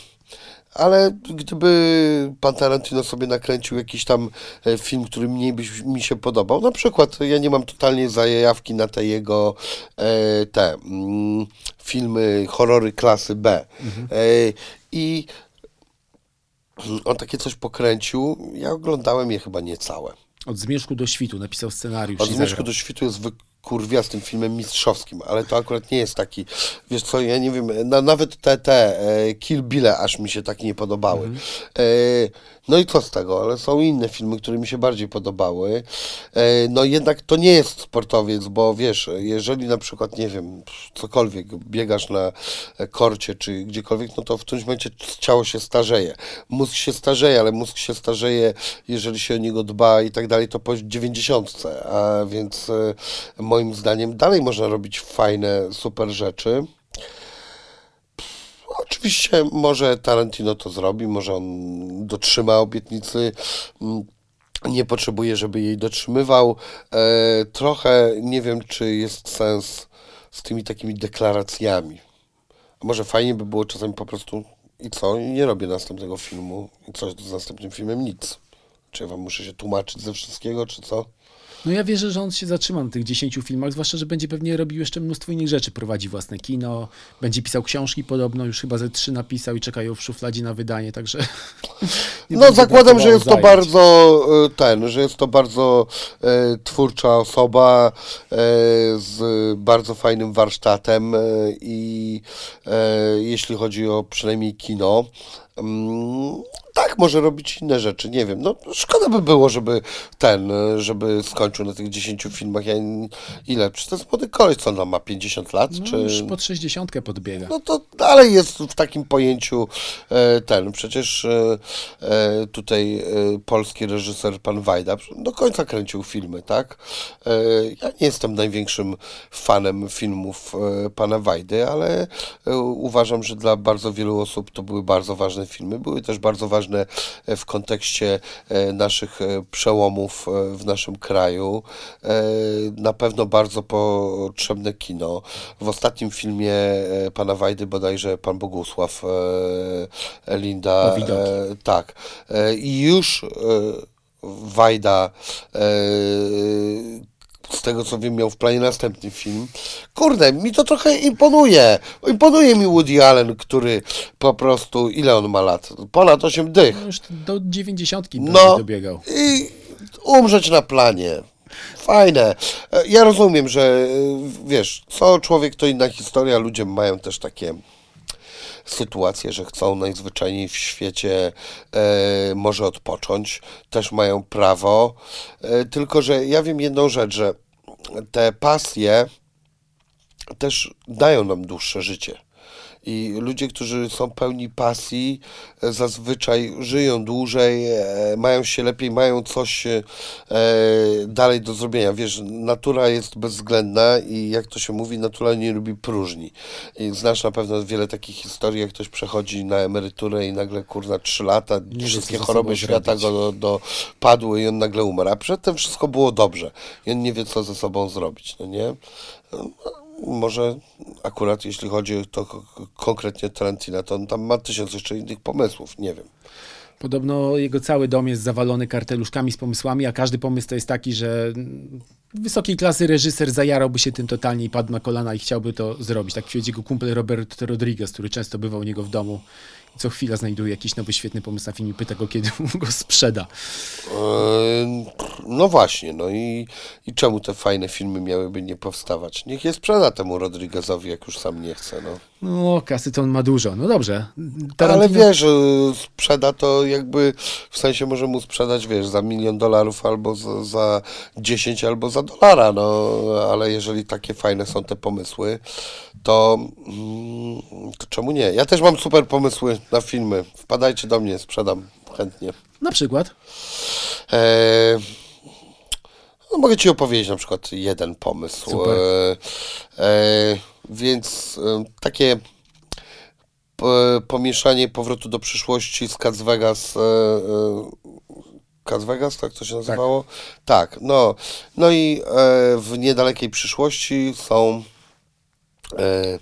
B: ale gdyby pan Tarantino sobie nakręcił jakiś tam e, film, który mniej by mi się podobał, na przykład ja nie mam totalnie zajawki na te jego e, te mm, filmy, horrory klasy B. E, I on takie coś pokręcił, ja oglądałem je chyba niecałe.
A: Od zmierzchu do świtu napisał scenariusz.
B: Od Zmierzchu do świtu jest wykurwia z tym filmem mistrzowskim, ale to akurat nie jest taki, wiesz co, ja nie wiem, na, nawet te, te e, Kill Bille aż mi się tak nie podobały. E, no i co z tego, ale są inne filmy, które mi się bardziej podobały. E, no jednak to nie jest sportowiec, bo wiesz, jeżeli na przykład, nie wiem, cokolwiek, biegasz na korcie czy gdziekolwiek, no to w którymś momencie ciało się starzeje. Mózg się starzeje, ale mózg się starzeje, jeżeli się o niego dba i tak dalej, to po 90, a więc e, moim zdaniem dalej można robić fajne, super rzeczy. Oczywiście może Tarantino to zrobi, może on dotrzyma obietnicy. mm, Nie potrzebuje, żeby jej dotrzymywał. E, trochę nie wiem, czy jest sens z tymi takimi deklaracjami. Może fajnie by było czasami po prostu i co? Nie robię następnego filmu. I co z następnym filmem? Nic. Czy ja wam muszę się tłumaczyć ze wszystkiego, czy co?
A: No ja wierzę, że on się zatrzyma na tych 10 filmach, zwłaszcza, że będzie pewnie robił jeszcze mnóstwo innych rzeczy. Prowadzi własne kino, będzie pisał książki podobno, już chyba ze trzy napisał i czekają w szufladzie na wydanie, także...
B: No zakładam, że jest to bardzo e, ten, że jest to bardzo e, twórcza osoba e, z bardzo fajnym warsztatem e, i e, jeśli chodzi o przynajmniej kino, mm, tak, może robić inne rzeczy, nie wiem. No szkoda by było, żeby ten, e, żeby skończył na tych 10 filmach. Ja, ile? Czy to jest młody koleś, co on ma 50 lat?
A: No,
B: czy...
A: już pod 60 podbiega.
B: No to dalej jest w takim pojęciu e, ten. Przecież e, tutaj polski reżyser pan Wajda do końca kręcił filmy, tak? Ja nie jestem największym fanem filmów pana Wajdy, ale uważam, że dla bardzo wielu osób to były bardzo ważne filmy. Były też bardzo ważne e, w kontekście e, naszych e, przełomów w naszym kraju. Na pewno bardzo potrzebne kino. W ostatnim filmie pana Wajdy bodajże pan Bogusław Linda.
A: O,
B: Tak. I już Wajda z tego co wiem, miał w planie następny film. Kurde, mi to trochę imponuje. Imponuje mi Woody Allen, który po prostu, ile on ma lat? Ponad 8 dych.
A: No już do 90
B: No.
A: dobiegał.
B: I umrzeć na planie. Fajne. E, Ja rozumiem, że e, wiesz, co człowiek to inna historia, ludzie mają też takie sytuacje, że chcą najzwyczajniej w świecie e, może odpocząć, też mają prawo, e, tylko że ja wiem jedną rzecz, że te pasje też dają nam dłuższe życie. I ludzie, którzy są pełni pasji, e, zazwyczaj żyją dłużej, e, mają się lepiej, mają coś e, dalej do zrobienia. Wiesz, natura jest bezwzględna i jak to się mówi, natura nie lubi próżni. I znasz na pewno wiele takich historii, jak ktoś przechodzi na emeryturę i nagle, kurna, trzy lata,
A: wie,
B: wszystkie choroby świata go do, do, padły i on nagle umarł. A przedtem wszystko było dobrze i on nie wie, co ze sobą zrobić, no nie? Może akurat jeśli chodzi to ko- konkretnie Tarantina, to on tam ma tysiąc jeszcze innych pomysłów, nie wiem.
A: Podobno jego cały dom jest zawalony karteluszkami z pomysłami, a każdy pomysł to jest taki, że wysokiej klasy reżyser zajarałby się tym totalnie i padł na kolana i chciałby to zrobić. Tak twierdzi jego kumpel Robert Rodriguez, który często bywał u niego w domu co chwila znajduje jakiś nowy, świetny pomysł na film i pyta go, kiedy mu go sprzeda.
B: Eee, No właśnie, no i, i czemu te fajne filmy miałyby nie powstawać? Niech je sprzeda temu Rodriguezowi, jak już sam nie chce, no.
A: No, kasy to on ma dużo. No dobrze.
B: Ale
A: Tarantino-
B: wiesz, że sprzeda to jakby, w sensie może mu sprzedać, wiesz, za milion dolarów albo za, za 10 albo za dolara, no, ale jeżeli takie fajne są te pomysły, to, mm, to czemu nie? Ja też mam super pomysły na filmy. Wpadajcie do mnie, sprzedam chętnie.
A: Na przykład.
B: Eee, no mogę Ci opowiedzieć na przykład jeden pomysł.
A: Super.
B: Eee, eee, więc em, takie po, pomieszanie powrotu do przyszłości z Cats Vegas e, e, Las Vegas, tak to się nazywało? Tak, no. No i e, w niedalekiej przyszłości są e,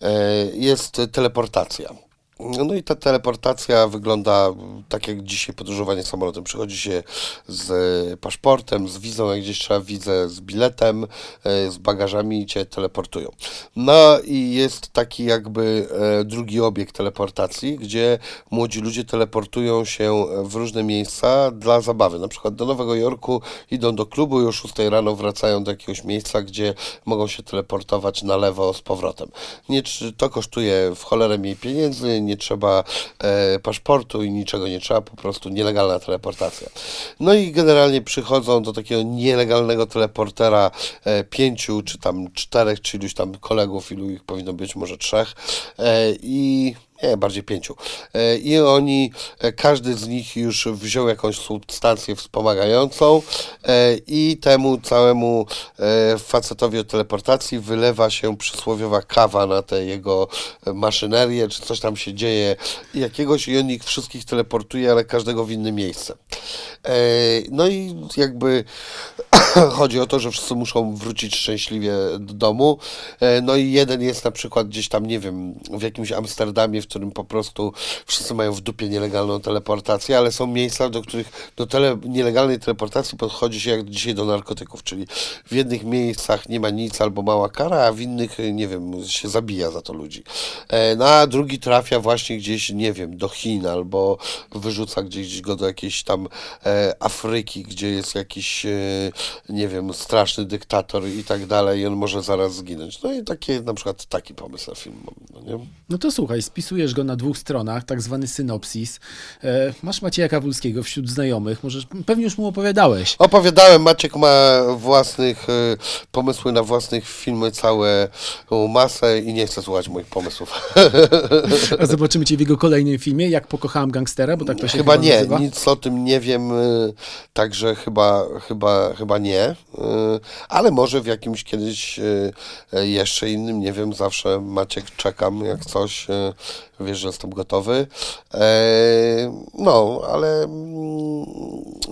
B: e, jest teleportacja. No i ta teleportacja wygląda tak jak dzisiaj podróżowanie samolotem. Przychodzi się z paszportem, z wizą, jak gdzieś trzeba wizę, z biletem, e, z bagażami i cię teleportują. No i jest taki jakby e, drugi obiekt teleportacji, gdzie młodzi ludzie teleportują się w różne miejsca dla zabawy. Na przykład do Nowego Jorku idą do klubu i o 6 rano wracają do jakiegoś miejsca, gdzie mogą się teleportować na lewo z powrotem. Nie, to kosztuje w cholerę mniej pieniędzy, nie trzeba e, paszportu i niczego nie trzeba, po prostu nielegalna teleportacja. No i generalnie przychodzą do takiego nielegalnego teleportera e, pięciu, czy tam czterech, czy iluś tam kolegów, ilu ich powinno być, może trzech e, i nie, bardziej pięciu. E, I oni, e, każdy z nich już wziął jakąś substancję wspomagającą e, i temu całemu facetowi od teleportacji wylewa się przysłowiowa kawa na tę jego maszynerię, czy coś tam się dzieje jakiegoś i on ich wszystkich teleportuje, ale każdego w inne miejsce. No i jakby chodzi o to, że wszyscy muszą wrócić szczęśliwie do domu. No i jeden jest na przykład gdzieś tam, nie wiem, w jakimś Amsterdamie, w którym po prostu wszyscy mają w dupie nielegalną teleportację, ale są miejsca, do których do tele, nielegalnej teleportacji podchodzi się jak dzisiaj do narkotyków, czyli w jednych miejscach nie ma nic albo mała kara, a w innych, nie wiem, się zabija za to ludzi. E, no a drugi trafia właśnie gdzieś, nie wiem, do Chin albo wyrzuca gdzieś go do jakiejś tam e, Afryki, gdzie jest jakiś, e, nie wiem, straszny dyktator i tak dalej i on może zaraz zginąć. No i takie, na przykład taki pomysł na film no nie?
A: No to słuchaj, spisujesz go na dwóch stronach, tak zwany synopsis. E, masz Macieja Kawulskiego wśród znajomych, możesz, pewnie już mu opowiadałeś.
B: Opowiadałem, Maciek ma własnych, e, pomysły na własnych filmy, całe masę i nie chcę słuchać moich pomysłów.
A: A zobaczymy cię w jego kolejnym filmie, jak pokochałem gangstera, bo tak to się
B: chyba,
A: chyba
B: nie,
A: nazywa.
B: nic o tym nie wiem, e, także chyba, chyba, chyba nie, ale może w jakimś kiedyś jeszcze innym, nie wiem, zawsze Maciek czekam, jak coś, wiesz, że jestem gotowy. E, no, ale mm,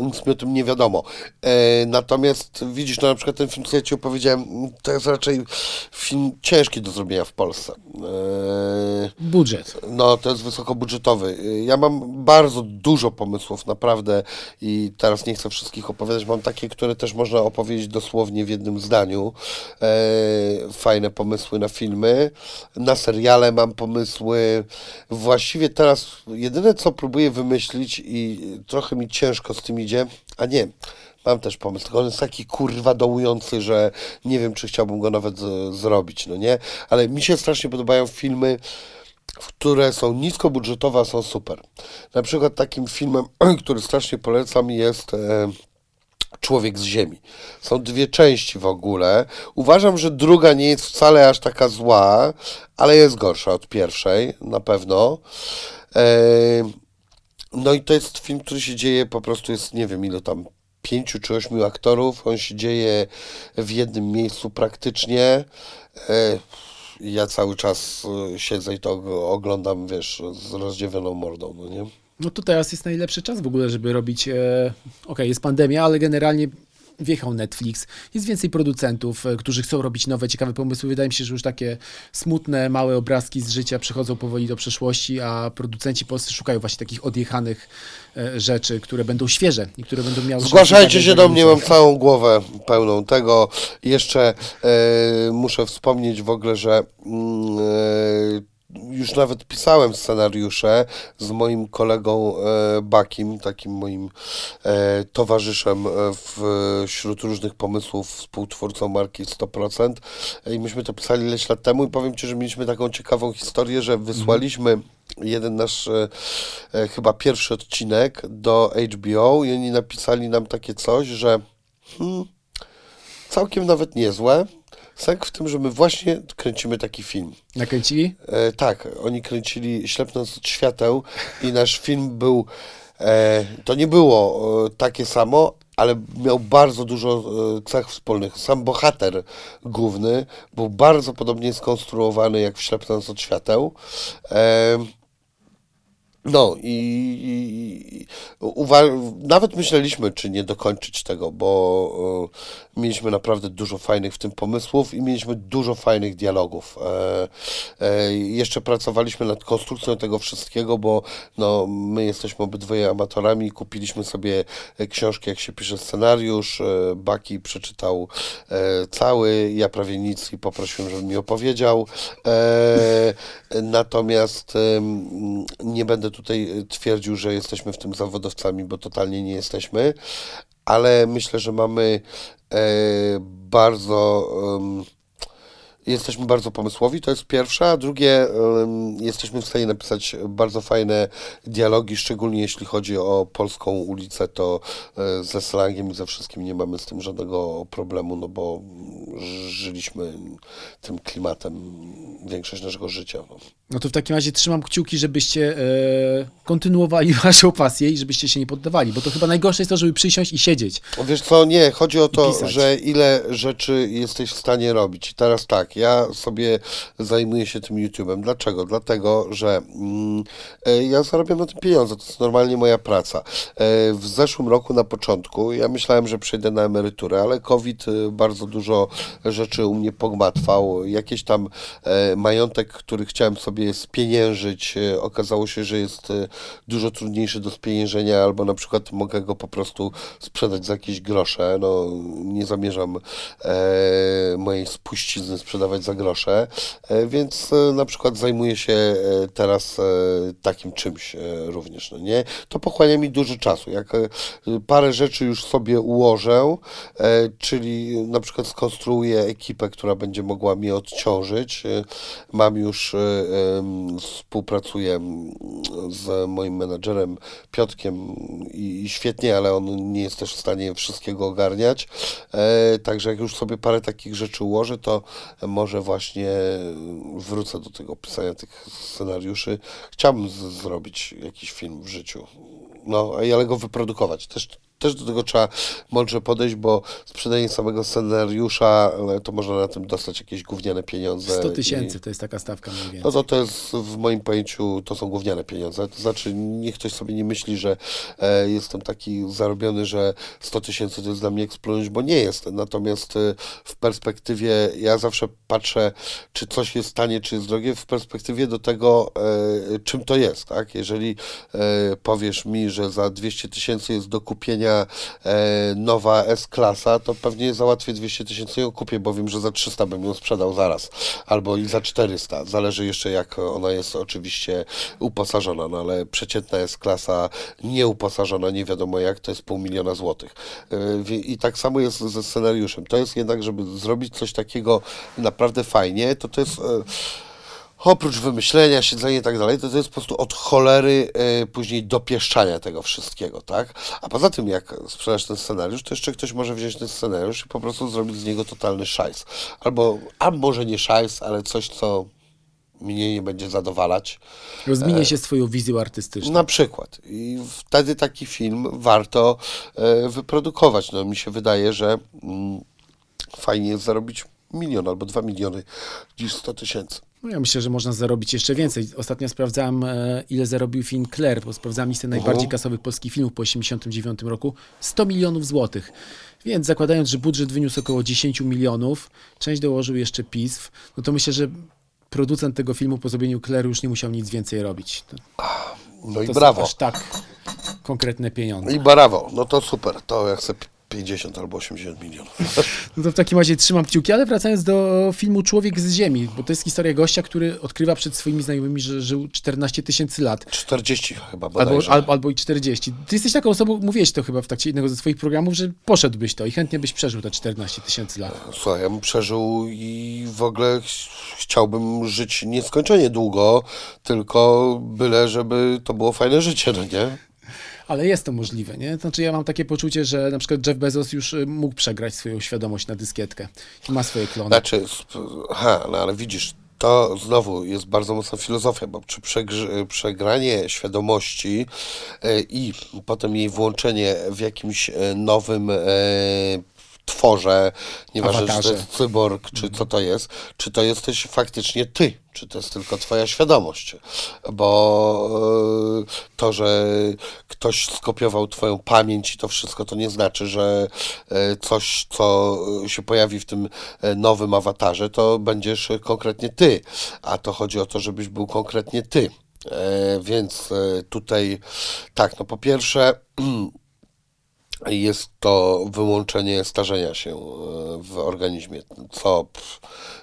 B: nic mi o tym nie wiadomo. E, natomiast widzisz, no na przykład ten film, co ja Ci opowiedziałem, to jest raczej film ciężki do zrobienia w Polsce. E,
A: Budżet.
B: no, to jest wysokobudżetowy. Ja mam bardzo dużo pomysłów, naprawdę, i teraz nie chcę wszystkich opowiadać. Mam takie, które też można opowiedzieć dosłownie w jednym zdaniu. Fajne pomysły na filmy. Na seriale mam pomysły. Właściwie teraz jedyne, co próbuję wymyślić i trochę mi ciężko z tym idzie, a nie, Mam też pomysł, tylko on jest taki kurwa dołujący, że nie wiem, czy chciałbym go nawet z, zrobić, no nie? Ale mi się strasznie podobają filmy, które są niskobudżetowe, a są super. Na przykład takim filmem, który strasznie polecam jest... E, Człowiek z Ziemi. Są dwie części w ogóle. Uważam, że druga nie jest wcale aż taka zła, ale jest gorsza od pierwszej, na pewno. No i to jest film, który się dzieje, po prostu jest, nie wiem ile tam, pięciu czy ośmiu aktorów. On się dzieje w jednym miejscu praktycznie. E, ja cały czas e, siedzę i to oglądam, wiesz, z rozdziawioną mordą, no nie?
A: No to teraz jest najlepszy czas w ogóle, żeby robić. E, Okej, okay, jest pandemia, ale generalnie wjechał Netflix, jest więcej producentów, e, którzy chcą robić nowe, ciekawe pomysły. Wydaje mi się, że już takie smutne, małe obrazki z życia przechodzą powoli do przeszłości, a producenci polscy szukają właśnie takich odjechanych e, rzeczy, które będą świeże i które będą miały...
B: Zgłaszajcie się do mnie, mam całą głowę pełną tego. Jeszcze e, muszę wspomnieć w ogóle, że mm, już nawet pisałem scenariusze z moim kolegą e, Bakim, takim moim e, towarzyszem e, wśród różnych pomysłów, współtwórcą marki 100%. I myśmy to pisali ileś lat temu i powiem Ci, że mieliśmy taką ciekawą historię, że wysłaliśmy jeden nasz chyba pierwszy odcinek do HBO i oni napisali nam takie coś, że hmm, całkiem nawet niezłe, Sęk w tym, że my właśnie kręcimy taki film.
A: Nakręcili?
B: E, tak, oni kręcili Ślepnąc od świateł i nasz film był, e, to nie było e, takie samo, ale miał bardzo dużo e, cech wspólnych. Sam bohater główny był bardzo podobnie skonstruowany jak w Ślepnąc od świateł. E, No i, i, uwa- nawet myśleliśmy, czy nie dokończyć tego, bo e, mieliśmy naprawdę dużo fajnych w tym pomysłów i mieliśmy dużo fajnych dialogów. E, e, jeszcze pracowaliśmy nad konstrukcją tego wszystkiego, bo no, my jesteśmy obydwoje amatorami, kupiliśmy sobie książki, jak się pisze scenariusz. E, Baki przeczytał e, cały, ja prawie nic i poprosiłem, żeby mi opowiedział. E, natomiast nie będę tutaj twierdził, że jesteśmy w tym zawodowcami, bo totalnie nie jesteśmy, ale myślę, że mamy e, bardzo. Jesteśmy bardzo pomysłowi, to jest pierwsze, a drugie, jesteśmy w stanie napisać bardzo fajne dialogi, szczególnie jeśli chodzi o polską ulicę, to e, ze slangiem i ze wszystkim nie mamy z tym żadnego problemu, no bo żyliśmy tym klimatem większość naszego życia. No.
A: No to w takim razie trzymam kciuki, żebyście e, kontynuowali waszą pasję i żebyście się nie poddawali, bo to chyba najgorsze jest to, żeby przysiąść i siedzieć.
B: Wiesz co, nie, chodzi o to, że ile rzeczy jesteś w stanie robić. Teraz tak, ja sobie zajmuję się tym YouTube'em. Dlaczego? Dlatego, że mm, e, ja zarabiam na tym pieniądze, to jest normalnie moja praca. E, w zeszłym roku na początku ja myślałem, że przejdę na emeryturę, ale COVID e, bardzo dużo rzeczy u mnie pogmatwał. Jakieś tam majątek, który chciałem sobie spieniężyć, okazało się, że jest dużo trudniejszy do spieniężenia, albo na przykład mogę go po prostu sprzedać za jakieś grosze. No, nie zamierzam mojej spuścizny sprzedawać za grosze, e, więc e, na przykład zajmuję się e, teraz takim czymś również, no nie? To pochłania mi dużo czasu. Jak parę rzeczy już sobie ułożę, czyli na przykład skonstruuję ekipę, która będzie mogła mnie odciążyć. Mam już, współpracuję mm, z moim menadżerem Piotkiem i, świetnie, ale on nie jest też w stanie wszystkiego ogarniać. Także jak już sobie parę takich rzeczy ułożę, to może właśnie wrócę do tego pisania tych scenariuszy. Chciałbym zrobić jakiś film w życiu. No, ale go wyprodukować. Też, też do tego trzeba mądrze podejść, bo sprzedanie samego scenariusza, e, to można na tym dostać jakieś gówniane pieniądze.
A: 100
B: i-
A: tysięcy to jest taka stawka mniej więcej.
B: no to to jest w moim pojęciu, to są gówniane pieniądze. To znaczy, niech ktoś sobie nie myśli, że e, jestem taki zarobiony, że 100 tysięcy to jest dla mnie eksplodność, bo nie jest. Natomiast e, w perspektywie, ja zawsze patrzę, czy coś jest tanie, czy jest drogie, w perspektywie do tego, e, czym to jest, tak? Jeżeli e, powiesz mi, że za 200 tysięcy jest do kupienia e, nowa S-klasa, to pewnie załatwię 200 tysięcy ją kupię, bo wiem, że za 300 bym ją sprzedał zaraz, albo i za 400. Zależy jeszcze jak ona jest oczywiście uposażona, no ale przeciętna S-klasa nieuposażona, nie wiadomo jak, to jest pół miliona złotych. E, I tak samo jest ze scenariuszem. To jest jednak, żeby zrobić coś takiego naprawdę fajnie, to to jest... E, oprócz wymyślenia, siedzenia i tak dalej, to to jest po prostu od cholery e, później dopieszczania tego wszystkiego, tak? A poza tym, jak sprzedasz ten scenariusz, to jeszcze ktoś może wziąć ten scenariusz i po prostu zrobić z niego totalny szajs. Albo, a może nie szajs, ale coś, co mnie nie będzie zadowalać.
A: Rozminie się swoją wizją artystyczną.
B: Na przykład. I wtedy taki film warto e, wyprodukować. No mi się wydaje, że mm, fajnie jest zarobić milion albo dwa miliony niż 100 tysięcy.
A: No ja myślę, że można zarobić jeszcze więcej. Ostatnio sprawdzałem, e, ile zarobił film Claire, bo sprawdzałem listę najbardziej kasowych polskich filmów po 1989 roku. 100 milionów złotych. Więc zakładając, że budżet wyniósł około 10 milionów, część dołożył jeszcze PISF, no to myślę, że producent tego filmu po zrobieniu Claire już nie musiał nic więcej robić. To,
B: No i
A: to
B: brawo.
A: są aż tak konkretne pieniądze.
B: I brawo, no to super, to ja chcę 50 albo 80 milionów.
A: No to w takim razie trzymam kciuki, ale wracając do filmu Człowiek z Ziemi, bo to jest historia gościa, który odkrywa przed swoimi znajomymi, że żył 14 tysięcy lat.
B: 40 chyba
A: Albo,
B: bodajże.
A: albo, albo i 40. Ty jesteś taką osobą, mówiłeś to chyba w trakcie jednego ze swoich programów, że poszedłbyś to i chętnie byś przeżył te 14 tysięcy lat.
B: Słuchaj, ja bym przeżył i w ogóle ch- chciałbym żyć nieskończenie długo, tylko byle, żeby to było fajne życie, no nie?
A: Ale jest to możliwe, nie? Znaczy ja mam takie poczucie, że na przykład Jeff Bezos już y, mógł przegrać swoją świadomość na dyskietkę i ma swoje klony.
B: Znaczy, aha, no ale widzisz, to znowu jest bardzo mocna filozofia, bo przy przegranie świadomości e, i potem jej włączenie w jakimś e, nowym tworze, nieważne czy to
A: Awatarze.
B: jest cyborg, czy co to jest, czy to jesteś faktycznie ty, czy to jest tylko twoja świadomość, bo e, to, że ktoś skopiował twoją pamięć i to wszystko, to nie znaczy, że e, coś, co się pojawi w tym e, nowym awatarze, to będziesz konkretnie ty, a to chodzi o to, żebyś był konkretnie ty. Więc tutaj tak, no po pierwsze jest to wyłączenie starzenia się e, w organizmie, co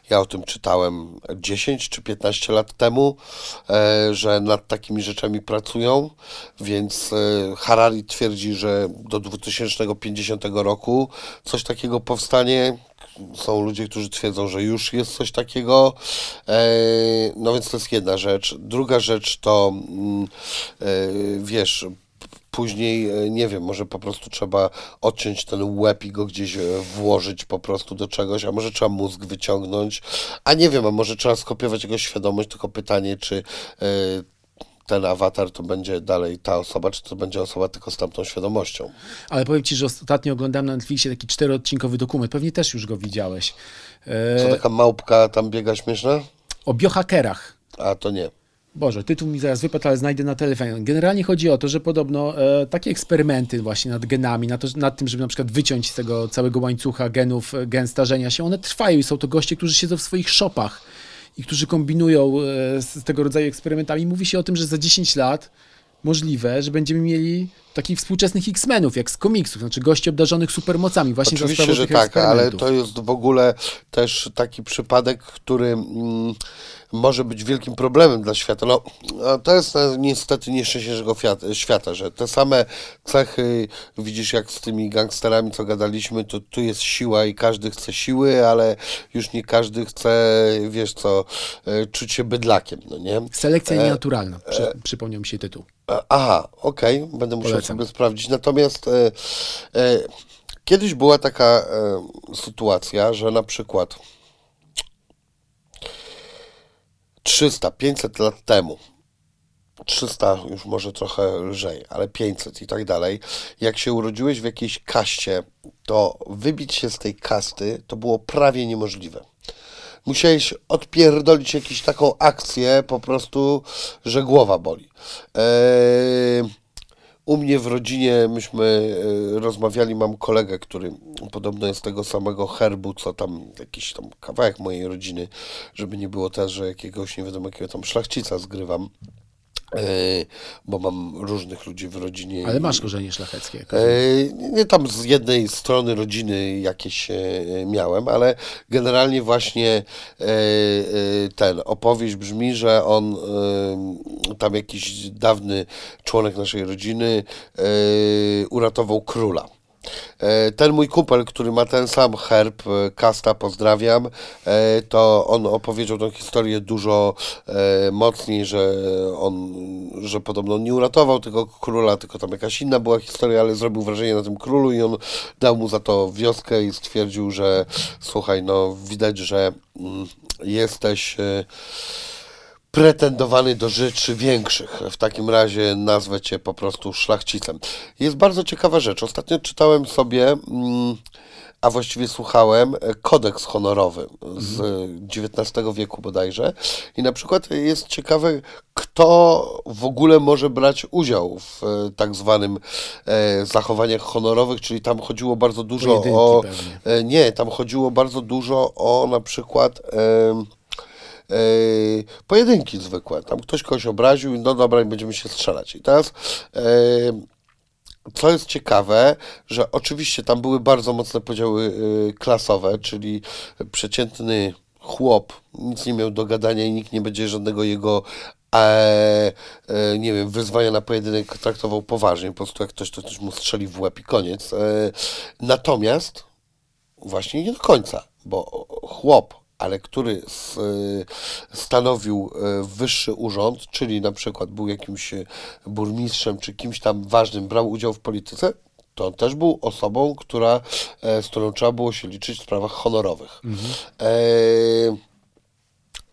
B: ja o tym czytałem 10 czy 15 lat temu, e, że nad takimi rzeczami pracują, więc e, Harari twierdzi, że do 2050 roku coś takiego powstanie. Są ludzie, którzy twierdzą, że już jest coś takiego. No więc to jest jedna rzecz. Druga rzecz to, mm, wiesz, Później, e, nie wiem, może po prostu trzeba odciąć ten łeb i go gdzieś e, włożyć po prostu do czegoś, a może trzeba mózg wyciągnąć, a nie wiem, a może trzeba skopiować jego świadomość, tylko pytanie, czy e, ten awatar to będzie dalej ta osoba, czy to będzie osoba tylko z tamtą świadomością.
A: Ale powiem ci, że ostatnio oglądałem na Netflixie taki czteroodcinkowy dokument, pewnie też już go widziałeś,
B: Co taka małpka tam biega śmieszna?
A: o biohakerach.
B: A to nie.
A: Boże, tytuł mi zaraz wypadł, ale znajdę na telefonie. Generalnie chodzi o to, że podobno e, takie eksperymenty właśnie nad genami, nad, to, nad tym, żeby na przykład wyciąć z tego całego łańcucha genów, e, gen starzenia się, one trwają i są to goście, którzy siedzą w swoich shopach i którzy kombinują e, z tego rodzaju eksperymentami. Mówi się o tym, że za 10 lat możliwe, że będziemy mieli takich współczesnych X-Menów, jak z komiksów, znaczy gości obdarzonych supermocami właśnie za
B: Oczywiście,
A: sprawą
B: że tak, ale to jest w ogóle też taki przypadek, który mm, może być wielkim problemem dla świata. No, to jest e, niestety nieszczęście naszego fiat- świata, że te same cechy, widzisz jak z tymi gangsterami, co gadaliśmy, to tu jest siła i każdy chce siły, ale już nie każdy chce, wiesz co, e, czuć się bydlakiem, no nie?
A: Selekcja nienaturalna, przy, przypomniał mi się tytuł.
B: E, Aha, okej, będę musiał
A: Polecam.
B: sobie sprawdzić. Natomiast e, e, kiedyś była taka e, sytuacja, że na przykład 300, 500 lat temu, 300 już może trochę lżej, ale 500 i tak dalej, jak się urodziłeś w jakiejś kaście, to wybić się z tej kasty to było prawie niemożliwe. Musiałeś odpierdolić jakąś taką akcję, po prostu, że głowa boli. Eee, u mnie w rodzinie myśmy e, rozmawiali, mam kolegę, który podobno jest tego samego herbu, co tam jakiś tam kawałek mojej rodziny, żeby nie było też, że jakiegoś nie wiadomo jakiego tam szlachcica zgrywam, bo mam różnych ludzi w rodzinie.
A: Ale masz korzenie szlacheckie.
B: E, Nie tam z jednej strony rodziny jakieś e, miałem, ale generalnie właśnie e, e, ten opowieść brzmi, że on e, tam jakiś dawny członek naszej rodziny e, uratował króla. E, Ten mój kumpel, który ma ten sam herb, e, Kasta, pozdrawiam, e, to on opowiedział tą historię dużo mocniej, że on, że podobno nie uratował tego króla, tylko tam jakaś inna była historia, ale zrobił wrażenie na tym królu i on dał mu za to wioskę i stwierdził, że słuchaj, no widać, że mm, jesteś... Pretendowany do rzeczy większych. W takim razie nazwę cię po prostu szlachcicem. Jest bardzo ciekawa rzecz. Ostatnio czytałem sobie, mm, a właściwie słuchałem, e, kodeks honorowy z XIX wieku bodajże. I na przykład jest ciekawe, kto w ogóle może brać udział w e, tak zwanym e, zachowaniach honorowych, czyli tam chodziło bardzo dużo
A: Pojedynki
B: o...
A: pewnie.
B: Nie, tam chodziło bardzo dużo o na przykład... e, pojedynki zwykłe. Tam ktoś kogoś obraził i no dobra, będziemy się strzelać. I teraz e, co jest ciekawe, że oczywiście tam były bardzo mocne podziały e, klasowe, czyli przeciętny chłop nic nie miał do gadania i nikt nie będzie żadnego jego e, e, nie wiem, wyzwania na pojedynek traktował poważnie, po prostu jak ktoś, to ktoś mu strzeli w łeb i koniec. E, natomiast Właśnie nie do końca, bo chłop, ale który y, stanowił y, wyższy urząd, czyli na przykład był jakimś y, burmistrzem czy kimś tam ważnym, brał udział w polityce, to on też był osobą, która, e, z którą trzeba było się liczyć w sprawach honorowych. E,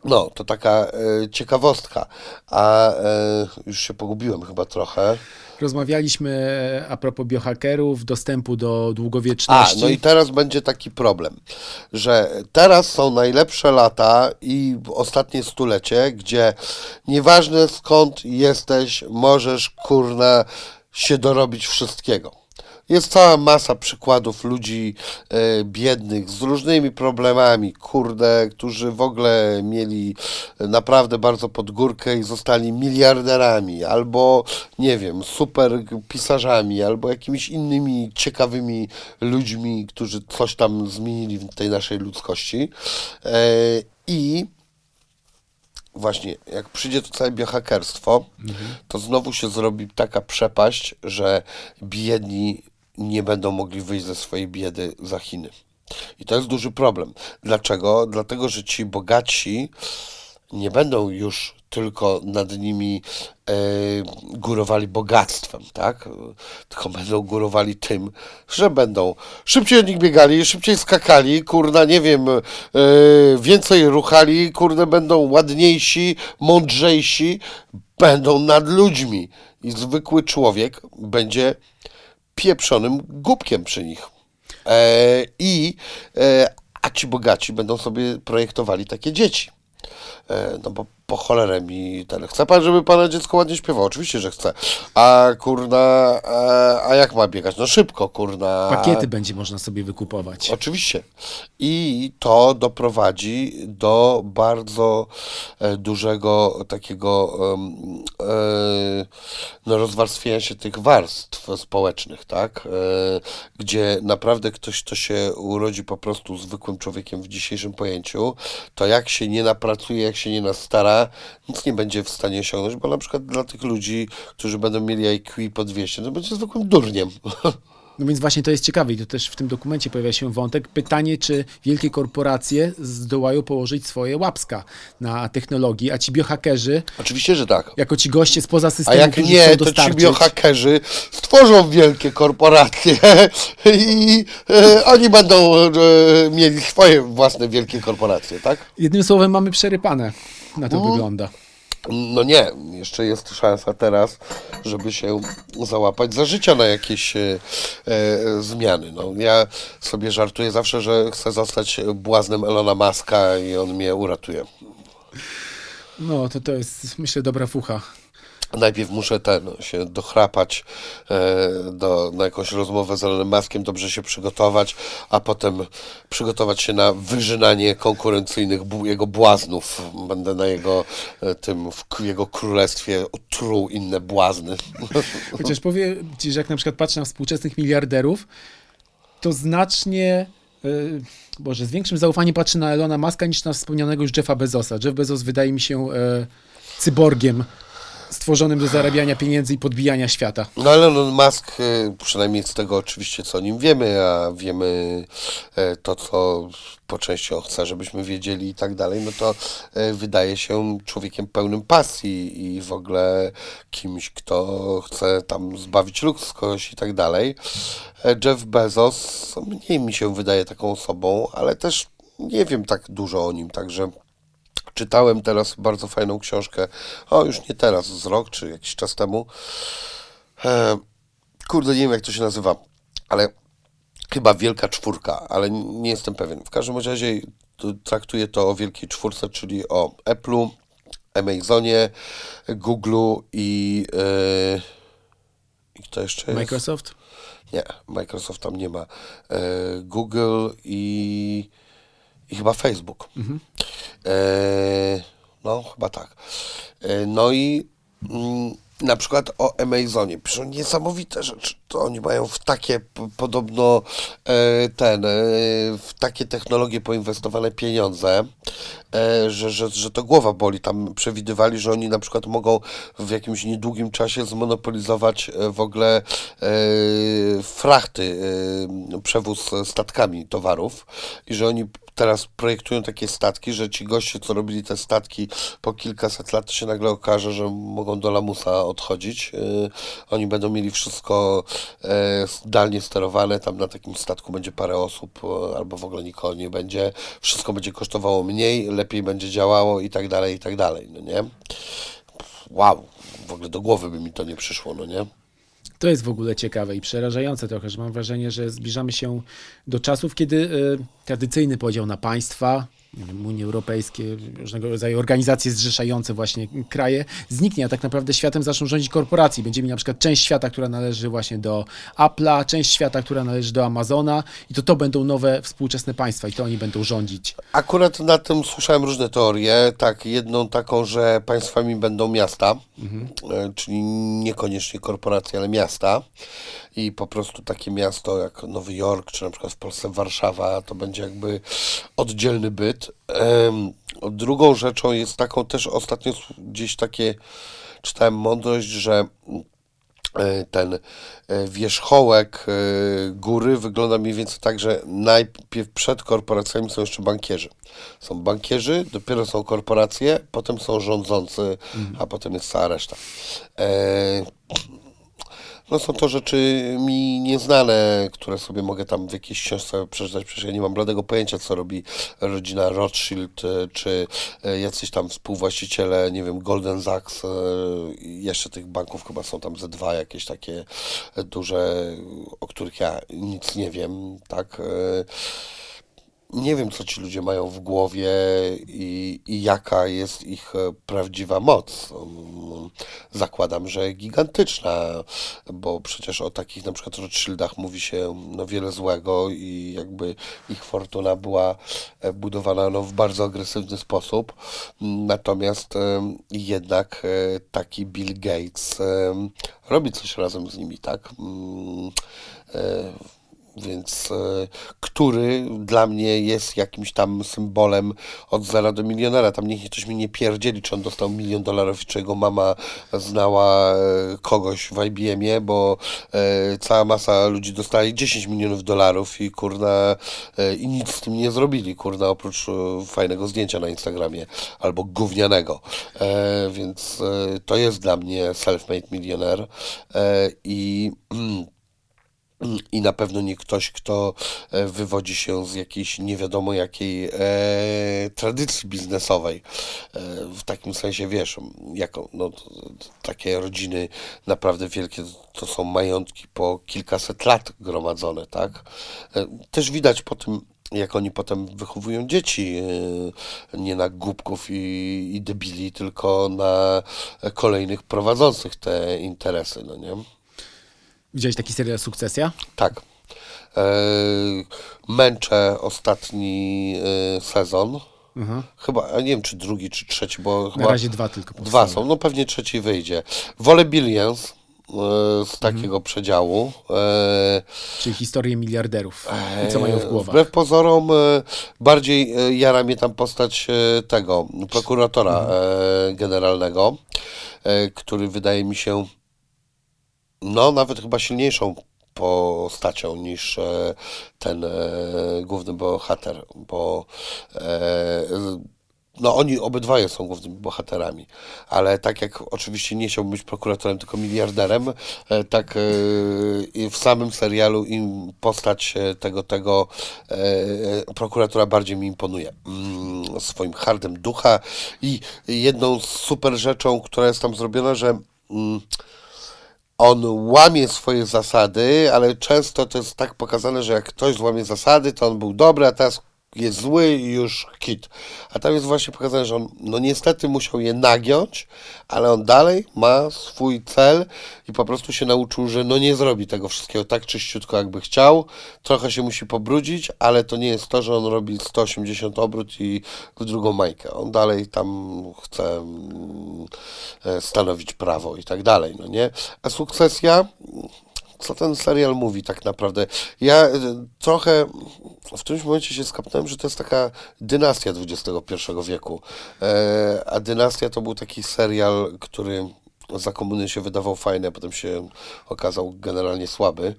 B: No, to taka e, ciekawostka. A e, już się pogubiłem chyba trochę.
A: Rozmawialiśmy e, a propos biohackerów, dostępu do
B: A,
A: długowieczności.
B: no i teraz będzie taki problem, że teraz są najlepsze lata i ostatnie stulecie, gdzie nieważne skąd jesteś, możesz kurna się dorobić wszystkiego. Jest cała masa przykładów ludzi e, biednych z różnymi problemami, kurde, którzy w ogóle mieli naprawdę bardzo pod górkę i zostali miliarderami, albo nie wiem, super pisarzami, albo jakimiś innymi ciekawymi ludźmi, którzy coś tam zmienili w tej naszej ludzkości. E, I właśnie, jak przyjdzie to całe biohakerstwo, to znowu się zrobi taka przepaść, że biedni nie będą mogli wyjść ze swojej biedy za Chiny. I to jest duży problem. Dlaczego? Dlatego, że ci bogatsi nie będą już tylko nad nimi e, górowali bogactwem, tak? Tylko będą górowali tym, że będą szybciej od nich biegali, szybciej skakali, kurna, nie wiem, e, więcej ruchali, kurde, będą ładniejsi, mądrzejsi, będą nad ludźmi. I zwykły człowiek będzie pieprzonym głupkiem przy nich. E, I e, a ci bogaci będą sobie projektowali takie dzieci. E, no bo po cholerę mi ten. Chce pan, żeby pana dziecko ładnie śpiewało? Oczywiście, że chce. A kurna, a, a jak ma biegać? No szybko, kurna.
A: Pakiety będzie można sobie wykupować.
B: Oczywiście. I to doprowadzi do bardzo e, dużego takiego e, no, rozwarstwienia się tych warstw społecznych, tak? E, gdzie naprawdę ktoś, kto się urodzi po prostu zwykłym człowiekiem w dzisiejszym pojęciu, to jak się nie napracuje, jak się nie nastara, nic nie będzie w stanie osiągnąć, bo na przykład dla tych ludzi, którzy będą mieli IQ po 200, to będzie zwykłym durniem.
A: No więc właśnie to jest ciekawe i to też w tym dokumencie pojawia się wątek. Pytanie, czy wielkie korporacje zdołają położyć swoje łapska na technologii, a ci biohakerzy,
B: Oczywiście, że tak.
A: jako ci goście spoza
B: A
A: systemu,
B: jak
A: którzy
B: nie, to ci biohakerzy stworzą wielkie korporacje i e, oni będą e, mieli swoje własne wielkie korporacje, tak?
A: jednym słowem mamy przerypane. Na
B: Mm.
A: to wygląda.
B: No nie, jeszcze jest szansa teraz, żeby się załapać za życia na jakieś e, e, zmiany. No, ja sobie żartuję zawsze, że chcę zostać błaznem Elona Muska i on mnie uratuje.
A: No to to jest, myślę, dobra fucha.
B: Najpierw muszę ten, się dochrapać e, do, na jakąś rozmowę z Elonem Muskiem, dobrze się przygotować, a potem przygotować się na wyżynanie konkurencyjnych jego błaznów. Będę na jego e, tym, w jego królestwie truł inne błazny.
A: Chociaż powiem ci, że jak na przykład patrzę na współczesnych miliarderów, to znacznie, y, Boże, z większym zaufaniem patrzę na Elona Muska niż na wspomnianego już Jeffa Bezosa. Jeff Bezos wydaje mi się e, cyborgiem stworzonym do zarabiania pieniędzy i podbijania świata.
B: No ale Elon Musk, e, przynajmniej z tego oczywiście, co o nim wiemy, a wiemy e, to, co po części on chce, żebyśmy wiedzieli i tak dalej, no to e, wydaje się człowiekiem pełnym pasji i w ogóle kimś, kto chce tam zbawić ludzkość i tak dalej. Jeff Bezos mniej mi się wydaje taką osobą, ale też nie wiem tak dużo o nim, także czytałem teraz bardzo fajną książkę, o już nie teraz, z rok czy jakiś czas temu. E, kurde, nie wiem jak to się nazywa, ale chyba Wielka Czwórka, ale nie jestem pewien. W każdym razie traktuję to o Wielkiej Czwórce, czyli o Apple'u, Amazonie, Google'u i, e, i kto jeszcze jest?
A: Microsoft?
B: Nie, Microsoft tam nie ma. E, Google i, i chyba Facebook. E, no, chyba tak. E, no i mm, na przykład o Amazonie piszą niesamowite rzeczy. To oni mają w takie podobno e, ten, e, w takie technologie poinwestowane pieniądze, e, że, że, że to głowa boli. Tam przewidywali, że oni na przykład mogą w jakimś niedługim czasie zmonopolizować e, w ogóle frachty, przewóz statkami towarów i że oni teraz projektują takie statki, że ci goście, co robili te statki po kilkaset lat, to się nagle okaże, że mogą do lamusa odchodzić. Yy, oni będą mieli wszystko yy, zdalnie sterowane, tam na takim statku będzie parę osób, yy, albo w ogóle nikogo nie będzie. Wszystko będzie kosztowało mniej, lepiej będzie działało i tak dalej, i tak dalej, no nie? Wow, w ogóle do głowy by mi to nie przyszło, no nie?
A: To jest w ogóle ciekawe i przerażające trochę, że mam wrażenie, że zbliżamy się do czasów, kiedy y, tradycyjny podział na państwa, wiem, Unii Europejskie, różnego rodzaju organizacje zrzeszające właśnie kraje zniknie, a tak naprawdę światem zaczną rządzić korporacje. Będziemy mieli na przykład część świata, która należy właśnie do Apple'a, część świata, która należy do Amazona i to to będą nowe współczesne państwa i to oni będą rządzić.
B: Akurat na tym słyszałem różne teorie. Tak, jedną taką, że państwami będą miasta, e, czyli niekoniecznie korporacje, ale miasta. I po prostu takie miasto jak Nowy Jork, czy na przykład w Polsce Warszawa, to będzie jakby oddzielny byt. Drugą rzeczą jest taką też ostatnio gdzieś takie czytałem mądrość, że e, ten e, wierzchołek e, góry wygląda mniej więcej tak, że najpierw przed korporacjami są jeszcze bankierzy. Są bankierzy, dopiero są korporacje, potem są rządzący, a potem jest cała reszta. E, no są to rzeczy mi nieznane, które sobie mogę tam w jakiejś książce przeczytać, przecież ja nie mam bladego pojęcia, co robi rodzina Rothschild, e, czy e, jacyś tam współwłaściciele, nie wiem, Golden Sachs, e, jeszcze tych banków chyba są tam ze dwa jakieś takie duże, o których ja nic nie wiem, tak. E, nie wiem, co ci ludzie mają w głowie i, i jaka jest ich e, prawdziwa moc. Mm, Zakładam, że gigantyczna, bo przecież o takich na przykład Rothschildach mówi się no, wiele złego i jakby ich fortuna była e, budowana no, w bardzo agresywny sposób. Mm, Natomiast em, jednak e, taki Bill Gates robi coś razem z nimi, tak? Mm, więc e, który dla mnie jest jakimś tam symbolem od zera do milionera. Tam niech ktoś mi nie pierdzieli, czy on dostał milion dolarów czy jego mama znała e, kogoś w IBM-ie, bo e, cała masa ludzi dostali 10 milionów dolarów i kurna i nic z tym nie zrobili, kurna, oprócz fajnego zdjęcia na Instagramie albo gównianego. Więc to jest dla mnie self-made milioner i i na pewno nie ktoś, kto e, wywodzi się z jakiejś nie wiadomo jakiej e, tradycji biznesowej. E, w takim sensie, wiesz, jako, no, takie rodziny naprawdę wielkie to są majątki po kilkaset lat gromadzone, tak? E, też widać po tym, jak oni potem wychowują dzieci, e, nie na głupków i, i debili, tylko na kolejnych prowadzących te interesy, no nie?
A: Widziałeś taki serial Sukcesja?
B: Tak. E, męczę ostatni e, sezon. Chyba, a nie wiem czy drugi, czy trzeci, bo
A: Na
B: chyba
A: razie dwa tylko
B: dwa
A: powstały.
B: są. No pewnie trzeci wyjdzie. Wolę Billions e, z
A: Mhm.
B: takiego przedziału. E,
A: Czyli historie miliarderów i co mają w głowach.
B: Wbrew pozorom bardziej jara mnie tam postać tego prokuratora
A: Mhm.
B: generalnego, który wydaje mi się no nawet chyba silniejszą postacią niż e, ten e, główny bohater, bo e, no oni obydwoje są głównymi bohaterami, ale tak jak oczywiście nie chciałbym być prokuratorem, tylko miliarderem, tak w samym serialu im postać tego, tego prokuratora bardziej mi imponuje. Mm, swoim hardem ducha i jedną super rzeczą, która jest tam zrobiona, że mm, on łamie swoje zasady, ale często to jest tak pokazane, że jak ktoś złamie zasady, to on był dobry, a teraz jest zły i już hit. A tam jest właśnie pokazane, że on no niestety musiał je nagiąć, ale on dalej ma swój cel i po prostu się nauczył, że no nie zrobi tego wszystkiego tak czyściutko, jakby chciał. Trochę się musi pobrudzić, ale to nie jest to, że on robi 180 obrót i w drugą majkę. On dalej tam chce mm, e, stanowić prawo i tak dalej, no nie? A sukcesja co ten serial mówi tak naprawdę. Ja e, trochę w którymś momencie się skapnąłem, że to jest taka dynastia XXI wieku. E, a dynastia to był taki serial, który za komuny się wydawał fajny, a potem się okazał generalnie słaby.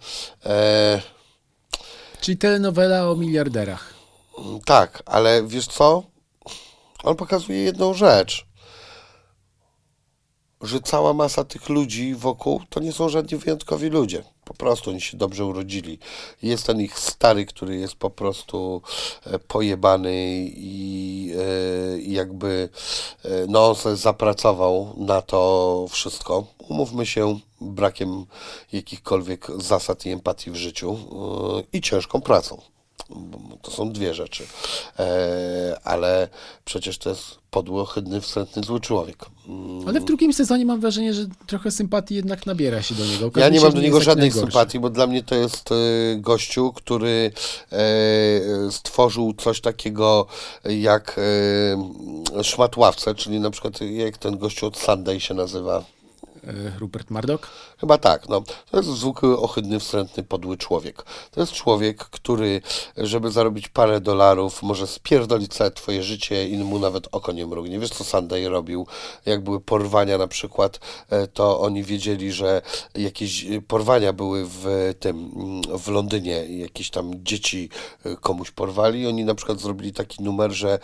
B: E,
A: Czyli telenowela o miliarderach.
B: Tak, ale wiesz co? On pokazuje jedną rzecz. Że cała masa tych ludzi wokół to nie są żadni wyjątkowi ludzie. Po prostu oni się dobrze urodzili. Jest ten ich stary, który jest po prostu e, pojebany i e, jakby e, no, zapracował na to wszystko. Umówmy się, brakiem jakichkolwiek zasad i empatii w życiu i ciężką pracą. To są dwie rzeczy. E, ale przecież to jest podły, ohydny, wstrętny, zły człowiek. Mm,
A: Ale w drugim sezonie mam wrażenie, że trochę sympatii jednak nabiera się do niego.
B: Ja nie mam do
A: nie
B: niego żadnej
A: najgorszy.
B: sympatii, bo dla mnie to jest e, gościu, który e, stworzył coś takiego jak szmatławce, czyli na przykład jak ten gościu od Sunday się nazywa.
A: E, Rupert Murdoch?
B: Chyba tak, no. To jest zwykły, ohydny, wstrętny, podły człowiek. To jest człowiek, który, żeby zarobić parę dolarów, może spierdolić całe twoje życie i mu nawet oko nie mrugnie. Wiesz, co Sunday robił? Jak były porwania na przykład, e, to oni wiedzieli, że jakieś e, porwania były w tym, w Londynie. Jakieś tam dzieci komuś porwali. Oni na przykład zrobili taki numer, że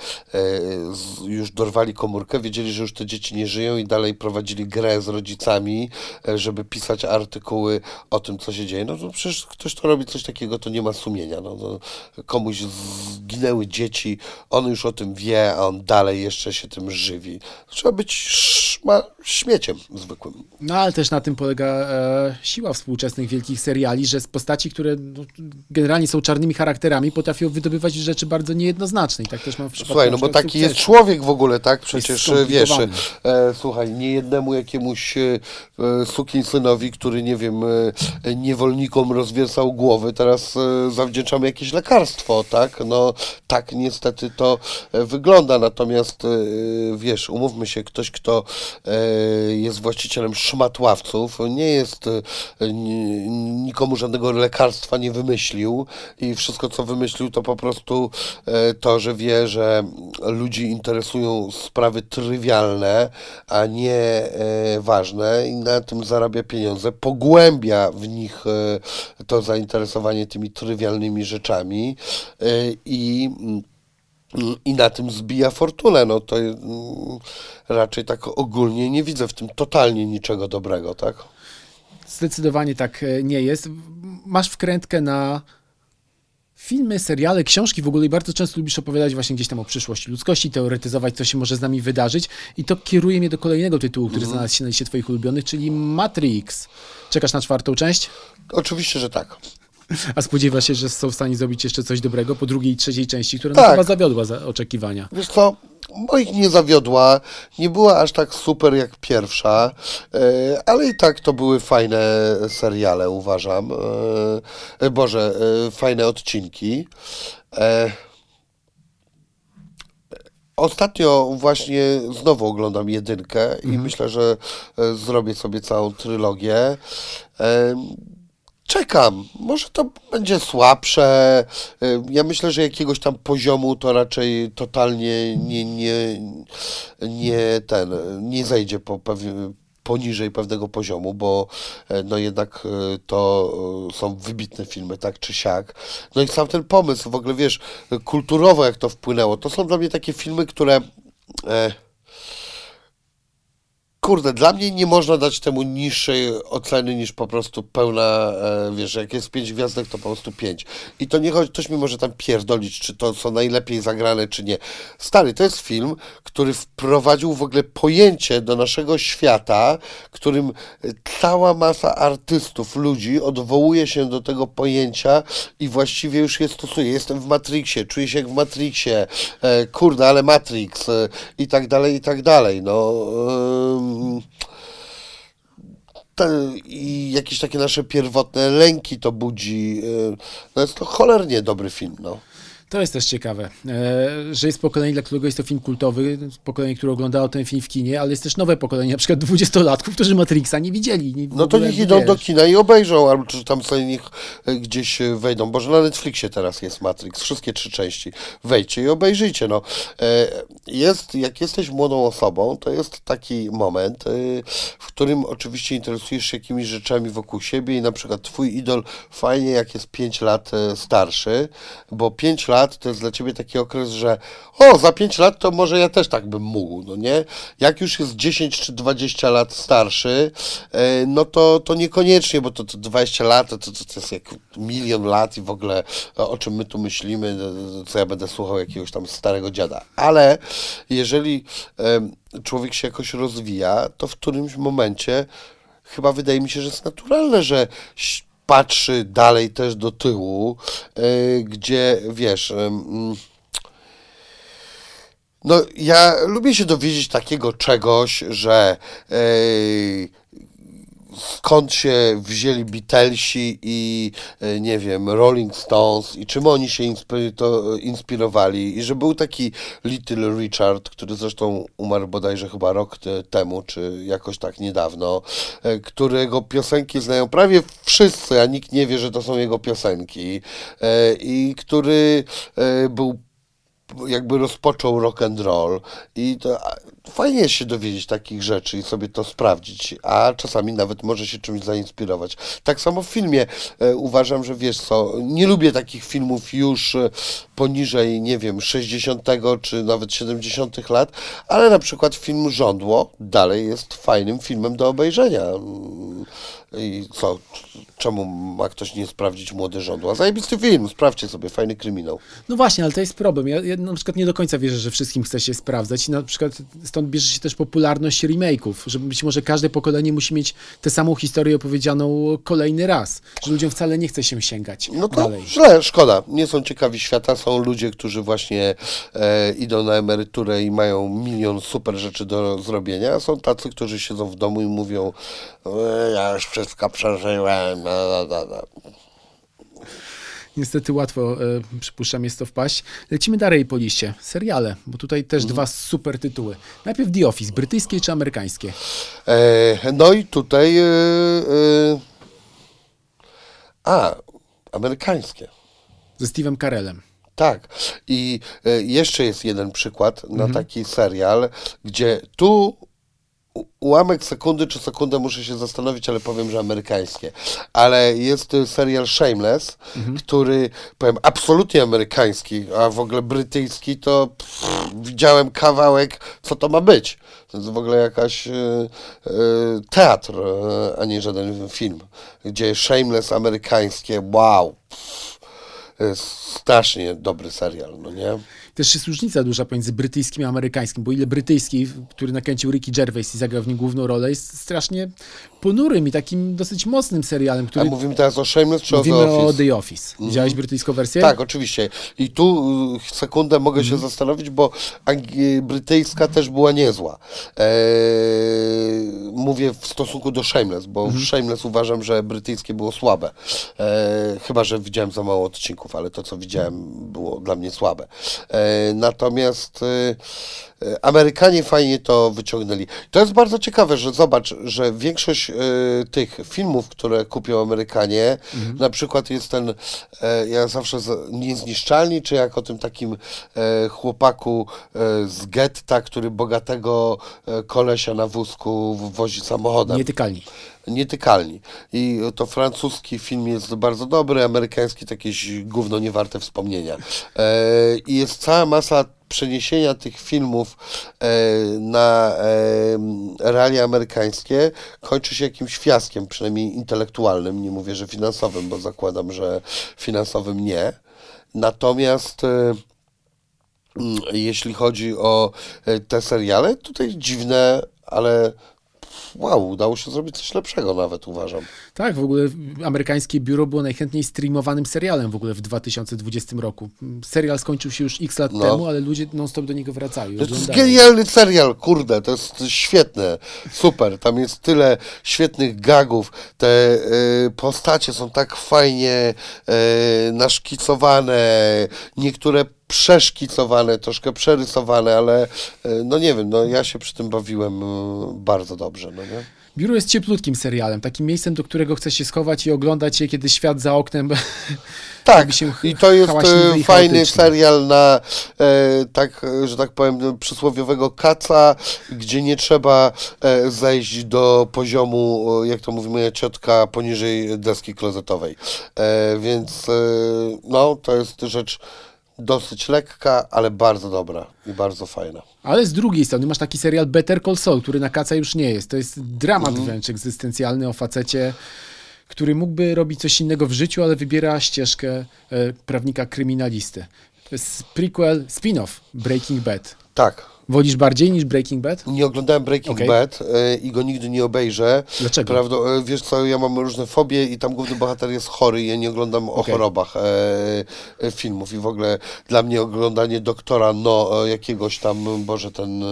B: już dorwali komórkę, wiedzieli, że już te dzieci nie żyją i dalej prowadzili grę z rodzicami, e, żeby pisać artykuły o tym, co się dzieje. No to przecież ktoś, kto robi coś takiego, to nie ma sumienia. No, to komuś zginęły dzieci, on już o tym wie, a on dalej jeszcze się tym żywi. Trzeba być szma, śmieciem zwykłym.
A: No ale też na tym polega e, siła współczesnych wielkich seriali, że z postaci, które no, generalnie są czarnymi charakterami, potrafią wydobywać rzeczy bardzo niejednoznaczne. I tak też mam w przypadku
B: Słuchaj, no bo taki jest
A: Sukcesu.
B: człowiek w ogóle, tak? Przecież e, wiesz, e, słuchaj, nie jednemu jakiemuś e, sukinsynowi, który nie wiem, e, niewolnikom rozwiesał głowy, teraz e, zawdzięczamy jakieś lekarstwo, tak? No tak niestety to e, wygląda, natomiast e, wiesz, umówmy się, ktoś, kto e, jest właścicielem szmatławców, nie jest e, ni- nikomu żadnego lekarstwa nie wymyślił i wszystko, co wymyślił, to po prostu e, to, że wie, że ludzi interesują sprawy trywialne, a nie e, i na tym zarabia pieniądze, pogłębia w nich e, to zainteresowanie tymi trywialnymi rzeczami e, i i na tym zbija fortunę. No to mm, raczej tak ogólnie nie widzę w tym totalnie niczego dobrego, tak?
A: Zdecydowanie tak e, nie jest. Masz wkrętkę na filmy, seriale, książki w ogóle i bardzo często lubisz opowiadać właśnie gdzieś tam o przyszłości ludzkości, teoretyzować, co się może z nami wydarzyć i to kieruje mnie do kolejnego tytułu, który znalazł się na liście twoich ulubionych, czyli Matrix. Czekasz na czwartą część?
B: Oczywiście, że tak.
A: A spodziewasz się, że są w stanie zrobić jeszcze coś dobrego po drugiej i trzeciej części, która
B: Tak.
A: chyba zawiodła za oczekiwania.
B: Wiesz co, moich nie zawiodła, nie była aż tak super jak pierwsza, e, ale i tak to były fajne seriale, uważam. E, Boże, e, fajne odcinki. Ostatnio właśnie znowu oglądam jedynkę i myślę, że zrobię sobie całą trylogię. Czekam. Może to będzie słabsze. E, Ja myślę, że jakiegoś tam poziomu to raczej totalnie nie, nie, nie ten, nie zejdzie po poniżej pewnego poziomu, bo e, no jednak e, to e, są wybitne filmy, tak czy siak. No i sam ten pomysł, w ogóle wiesz, kulturowo jak to wpłynęło, to są dla mnie takie filmy, które e, Kurde, dla mnie nie można dać temu niższej oceny niż po prostu pełna, e, wiesz, jak jest pięć gwiazdek, to po prostu pięć. I to nie chodzi, ktoś mi może tam pierdolić, czy to są najlepiej zagrane, czy nie. Stary, to jest film, który wprowadził w ogóle pojęcie do naszego świata, którym cała masa artystów, ludzi odwołuje się do tego pojęcia i właściwie już je stosuje. Jestem w Matrixie, czuję się jak w Matrixie, e, kurde, ale Matrix e, i tak dalej, i tak dalej. No, ym, te, i jakieś takie nasze pierwotne lęki to budzi. y, No jest to cholernie dobry film, no.
A: To jest też ciekawe, e, że jest pokolenie, dla którego jest to film kultowy, pokolenie, które oglądało ten film w kinie, ale jest też nowe pokolenie, na przykład dwudziestolatków, którzy Matrixa nie widzieli. Nie,
B: No to niech idą do
A: wiesz.
B: kina i obejrzą, albo czy tam sobie niech e, gdzieś e, wejdą. Boże, na Netflixie teraz jest Matrix, wszystkie trzy części. Wejdźcie i obejrzyjcie. No. Jest, jak jesteś młodą osobą, to jest taki moment, w którym oczywiście interesujesz się jakimiś rzeczami wokół siebie i na przykład twój idol fajnie jak jest 5 lat starszy, bo 5 lat lat to jest dla ciebie taki okres, że o, za 5 lat to może ja też tak bym mógł, no nie? Jak już jest 10 czy 20 lat starszy, e, no to, to niekoniecznie, bo to, to 20 lat to, to, to jest jak milion lat i w ogóle o czym my tu myślimy, no, co ja będę słuchał jakiegoś tam starego dziada. Ale jeżeli człowiek się jakoś rozwija, to w którymś momencie chyba wydaje mi się, że jest naturalne, że patrzy dalej też do tyłu, e, gdzie wiesz. em, no, ja lubię się dowiedzieć takiego czegoś, że e, skąd się wzięli Beatlesi i e, nie wiem, Rolling Stones i czym oni się inspirowali. I że był taki Little Richard, który zresztą umarł bodajże chyba rok te, temu, czy jakoś tak niedawno, e, którego piosenki znają prawie wszyscy, a nikt nie wie, że to są jego piosenki e, i który był jakby rozpoczął rock and roll. I to fajnie jest się dowiedzieć takich rzeczy i sobie to sprawdzić, a czasami nawet może się czymś zainspirować. Tak samo w filmie e, uważam, że wiesz co, nie lubię takich filmów już e, poniżej, nie wiem, 60 czy nawet 70 lat, ale na przykład film Żądło dalej jest fajnym filmem do obejrzenia. Mm, I co, czemu ma ktoś nie sprawdzić Młody Żądła? Zajebisty film, sprawdźcie sobie, fajny kryminał.
A: No właśnie, ale to jest problem. Ja, ja na przykład nie do końca wierzę, że wszystkim chce się sprawdzać na przykład stąd bierze się też popularność remake'ów, że być może każde pokolenie musi mieć tę samą historię opowiedzianą kolejny raz, że ludziom wcale nie chce się sięgać
B: No to
A: dalej.
B: źle, szkoda. Nie są ciekawi świata. Są ludzie, którzy właśnie e, idą na emeryturę i mają milion super rzeczy do zrobienia. Są tacy, którzy siedzą w domu i mówią e, ja już wszystko przeżyłem. No, no, no.
A: Niestety łatwo, e, przypuszczam, jest to wpaść. Lecimy dalej po liście. Seriale, bo tutaj też
B: Mhm.
A: dwa super tytuły. Najpierw The Office, brytyjskie czy amerykańskie?
B: E, no i tutaj e, e, a, amerykańskie.
A: Ze Steve'em Carellem.
B: Tak. I e, jeszcze jest jeden przykład na
A: Mhm.
B: taki serial, gdzie tu ułamek sekundy czy sekundę muszę się zastanowić, ale powiem, że amerykańskie. Ale jest e, serial Shameless,
A: Mhm.
B: który powiem absolutnie amerykański, a w ogóle brytyjski to pff, widziałem kawałek, co to ma być. To jest w ogóle jakaś e, e, teatr, a nie żaden film. Gdzie Shameless amerykańskie, wow. Pff, strasznie dobry serial, no nie?
A: Też jest różnica duża pomiędzy brytyjskim a amerykańskim, bo ile brytyjski, który nakręcił Ricky Gervais i zagrał w nim główną rolę, jest strasznie ponurym i takim dosyć mocnym serialem,
B: A
A: który
B: mówimy teraz o Shameless czy
A: mówimy
B: o The
A: o
B: Office?
A: The Office. Widziałeś brytyjską wersję?
B: Tak, oczywiście. I tu y, sekundę mogę
A: Mhm.
B: się zastanowić, bo Ang- brytyjska też była niezła. Eee, mówię w stosunku do Shameless, bo
A: Mhm.
B: w Shameless uważam, że brytyjskie było słabe. Eee, chyba, że widziałem za mało odcinków, ale to, co widziałem, było dla mnie słabe. Eee, natomiast y, y, Amerykanie fajnie to wyciągnęli. To jest bardzo ciekawe, że zobacz, że większość y, tych filmów, które kupią Amerykanie, na przykład jest ten, e, ja zawsze z, niezniszczalni, czy jak o tym takim e, chłopaku e, z getta, który bogatego e, kolesia na wózku wozi samochodem.
A: Nietykalni.
B: Nietykalni. I to francuski film jest bardzo dobry, amerykański to jakieś gówno niewarte wspomnienia. E, I jest cała masa przeniesienia tych filmów e, na e, realia amerykańskie kończy się jakimś fiaskiem, przynajmniej intelektualnym. Nie mówię, że finansowym, bo zakładam, że finansowym nie. Natomiast e, mm, jeśli chodzi o te seriale, tutaj dziwne, ale wow, udało się zrobić coś lepszego nawet, uważam.
A: Tak, w ogóle amerykańskie biuro było najchętniej streamowanym serialem w ogóle w 2020 roku. Serial skończył się już x lat
B: No.
A: temu, ale ludzie non-stop do niego wracają.
B: To jest genialny serial, kurde, to jest świetne, super, tam jest tyle świetnych gagów, te y, postacie są tak fajnie y, naszkicowane, niektóre przeszkicowane, troszkę przerysowane, ale y, no nie wiem, no ja się przy tym bawiłem y, bardzo dobrze, no nie?
A: Biuro jest cieplutkim serialem, takim miejscem, do którego chce się schować i oglądać je, kiedy świat za oknem
B: Tak, i to jest e,
A: i
B: fajny serial na, e, tak, e, że tak powiem, przysłowiowego kaca, gdzie nie trzeba e, zejść do poziomu, e, jak to mówi moja ciotka, poniżej deski klozetowej. E, więc e, no, to jest rzecz dosyć lekka, ale bardzo dobra i bardzo fajna.
A: Ale z drugiej strony masz taki serial Better Call Saul, który na kaca już nie jest. To jest dramat wręcz egzystencjalny o facecie, który mógłby robić coś innego w życiu, ale wybiera ścieżkę e, prawnika kryminalisty. To jest prequel, spin-off Breaking Bad.
B: Tak.
A: Wolisz bardziej niż Breaking Bad?
B: Nie oglądałem Breaking
A: Okej.
B: Bad e, i go nigdy nie obejrzę.
A: Dlaczego?
B: Prawda, e, wiesz co, ja mam różne fobie i tam główny bohater jest chory i ja nie oglądam o
A: Okej.
B: chorobach e, filmów i w ogóle dla mnie oglądanie doktora, no jakiegoś tam, Boże, ten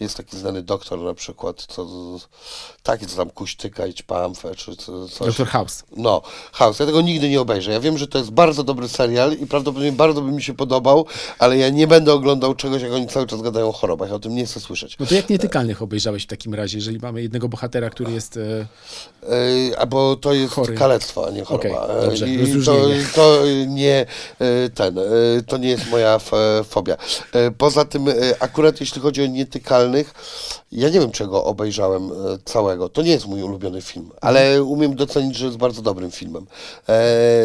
B: jest taki znany doktor na przykład, co taki, co tam kuśtyka i ćpamfę, czy co, coś.
A: Dr. House.
B: No, House. Ja tego nigdy nie obejrzę. Ja wiem, że to jest bardzo dobry serial i prawdopodobnie bardzo by mi się podobał, ale ja nie będę oglądał czegoś, jak oni cały czas gadają o chorobach. Ja o tym nie chcę słyszeć.
A: No to jak Nietykalnych obejrzałeś w takim razie, jeżeli mamy jednego bohatera, który jest... E,
B: Yy, albo to jest
A: Chory.
B: kalectwo, a nie choroba.
A: Okej, dobrze,
B: Yy, I to, to nie ten, to nie jest moja fobia. Poza tym, akurat jeśli chodzi o nietykalnych, ja nie wiem czego obejrzałem yy, całego. To nie jest mój ulubiony film, ale umiem docenić, że jest bardzo dobrym filmem. Yy,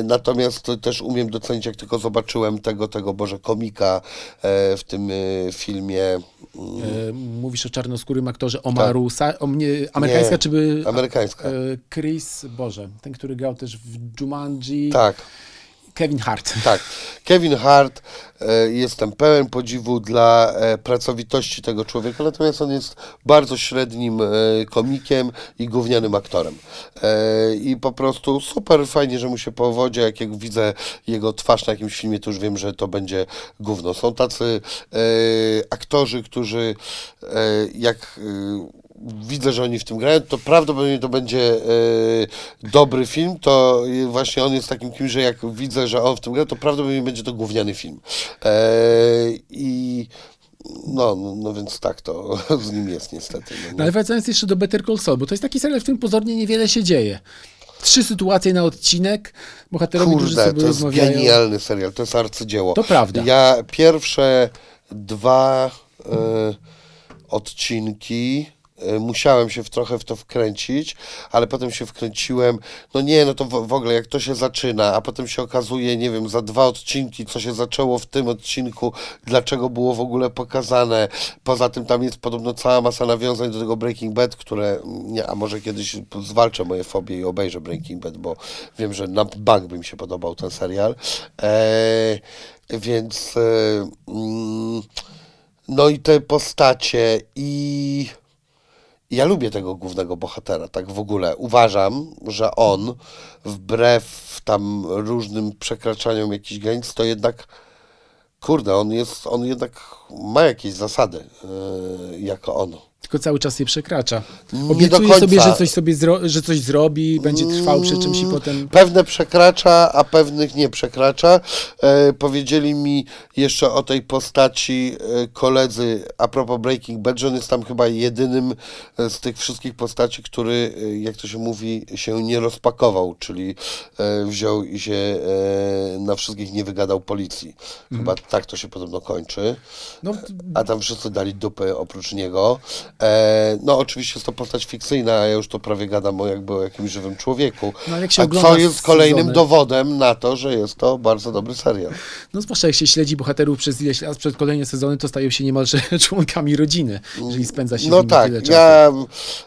B: Natomiast to też umiem docenić, jak tylko zobaczyłem tego, tego Boże komika yy, w tym yy, filmie.
A: e, mówisz o czarnoskórym aktorze Omaru, Sa- o mnie, amerykańska
B: Nie,
A: czy by...
B: amerykańska.
A: E, Chris, Boże, ten, który grał też w Jumanji.
B: Tak.
A: Kevin Hart.
B: Tak. Kevin Hart, e, jestem pełen podziwu dla e, pracowitości tego człowieka, natomiast on jest bardzo średnim e, komikiem i gównianym aktorem. I po prostu super fajnie, że mu się powodzie, jak, jak widzę jego twarz na jakimś filmie, to już wiem, że to będzie gówno. Są tacy aktorzy, którzy jak widzę, że oni w tym grają, to prawdopodobnie to będzie e, dobry film, to właśnie on jest takim kimś, że jak widzę, że on w tym gra, to prawdopodobnie będzie to gówniany film. E, I no, no, no więc tak to z nim jest niestety. No,
A: No ale wracając jeszcze do Better Call Saul, bo to jest taki serial, w którym pozornie niewiele się dzieje. Trzy sytuacje na odcinek, bohaterowie, którzy
B: Kurde,
A: sobie
B: to jest
A: rozmawiają.
B: genialny serial, to jest arcydzieło.
A: To prawda.
B: Ja pierwsze dwa e, odcinki musiałem się w, trochę w to wkręcić, ale potem się wkręciłem, no nie, no to w, w ogóle jak to się zaczyna, a potem się okazuje, nie wiem, za dwa odcinki, co się zaczęło w tym odcinku, dlaczego było w ogóle pokazane. Poza tym tam jest podobno cała masa nawiązań do tego Breaking Bad, które, nie, a może kiedyś zwalczę moje fobie i obejrzę Breaking Bad, bo wiem, że na bank by mi się podobał ten serial. E, więc e, mm, no i te postacie i ja lubię tego głównego bohatera, tak w ogóle. Uważam, że on, wbrew tam różnym przekraczaniom jakichś granic, to jednak, kurde, on jest, on jednak ma jakieś zasady, yy, jako on.
A: Tylko cały czas je przekracza. Obiecuje sobie, że coś, sobie zro- że coś zrobi, będzie trwał przy czymś i potem...
B: Pewne przekracza, a pewnych nie przekracza. E, powiedzieli mi jeszcze o tej postaci e, koledzy a propos Breaking Bad, że on jest tam chyba jedynym e, z tych wszystkich postaci, który, e, jak to się mówi, się nie rozpakował, czyli e, wziął i się e, na wszystkich nie wygadał policji. Chyba tak to się podobno kończy.
A: No,
B: A tam wszyscy dali dupy oprócz niego. E, no oczywiście jest to postać fikcyjna, a ja już to prawie gadam o jakby o jakimś żywym człowieku.
A: No, ale
B: a co jest kolejnym
A: sezony-
B: dowodem na to, że jest to bardzo dobry serial.
A: no zwłaszcza jak się śledzi bohaterów przez ileś lat, przed kolejne sezony, to stają się niemalże członkami rodziny, jeżeli spędza się
B: No tak,
A: tyle czasu.
B: ja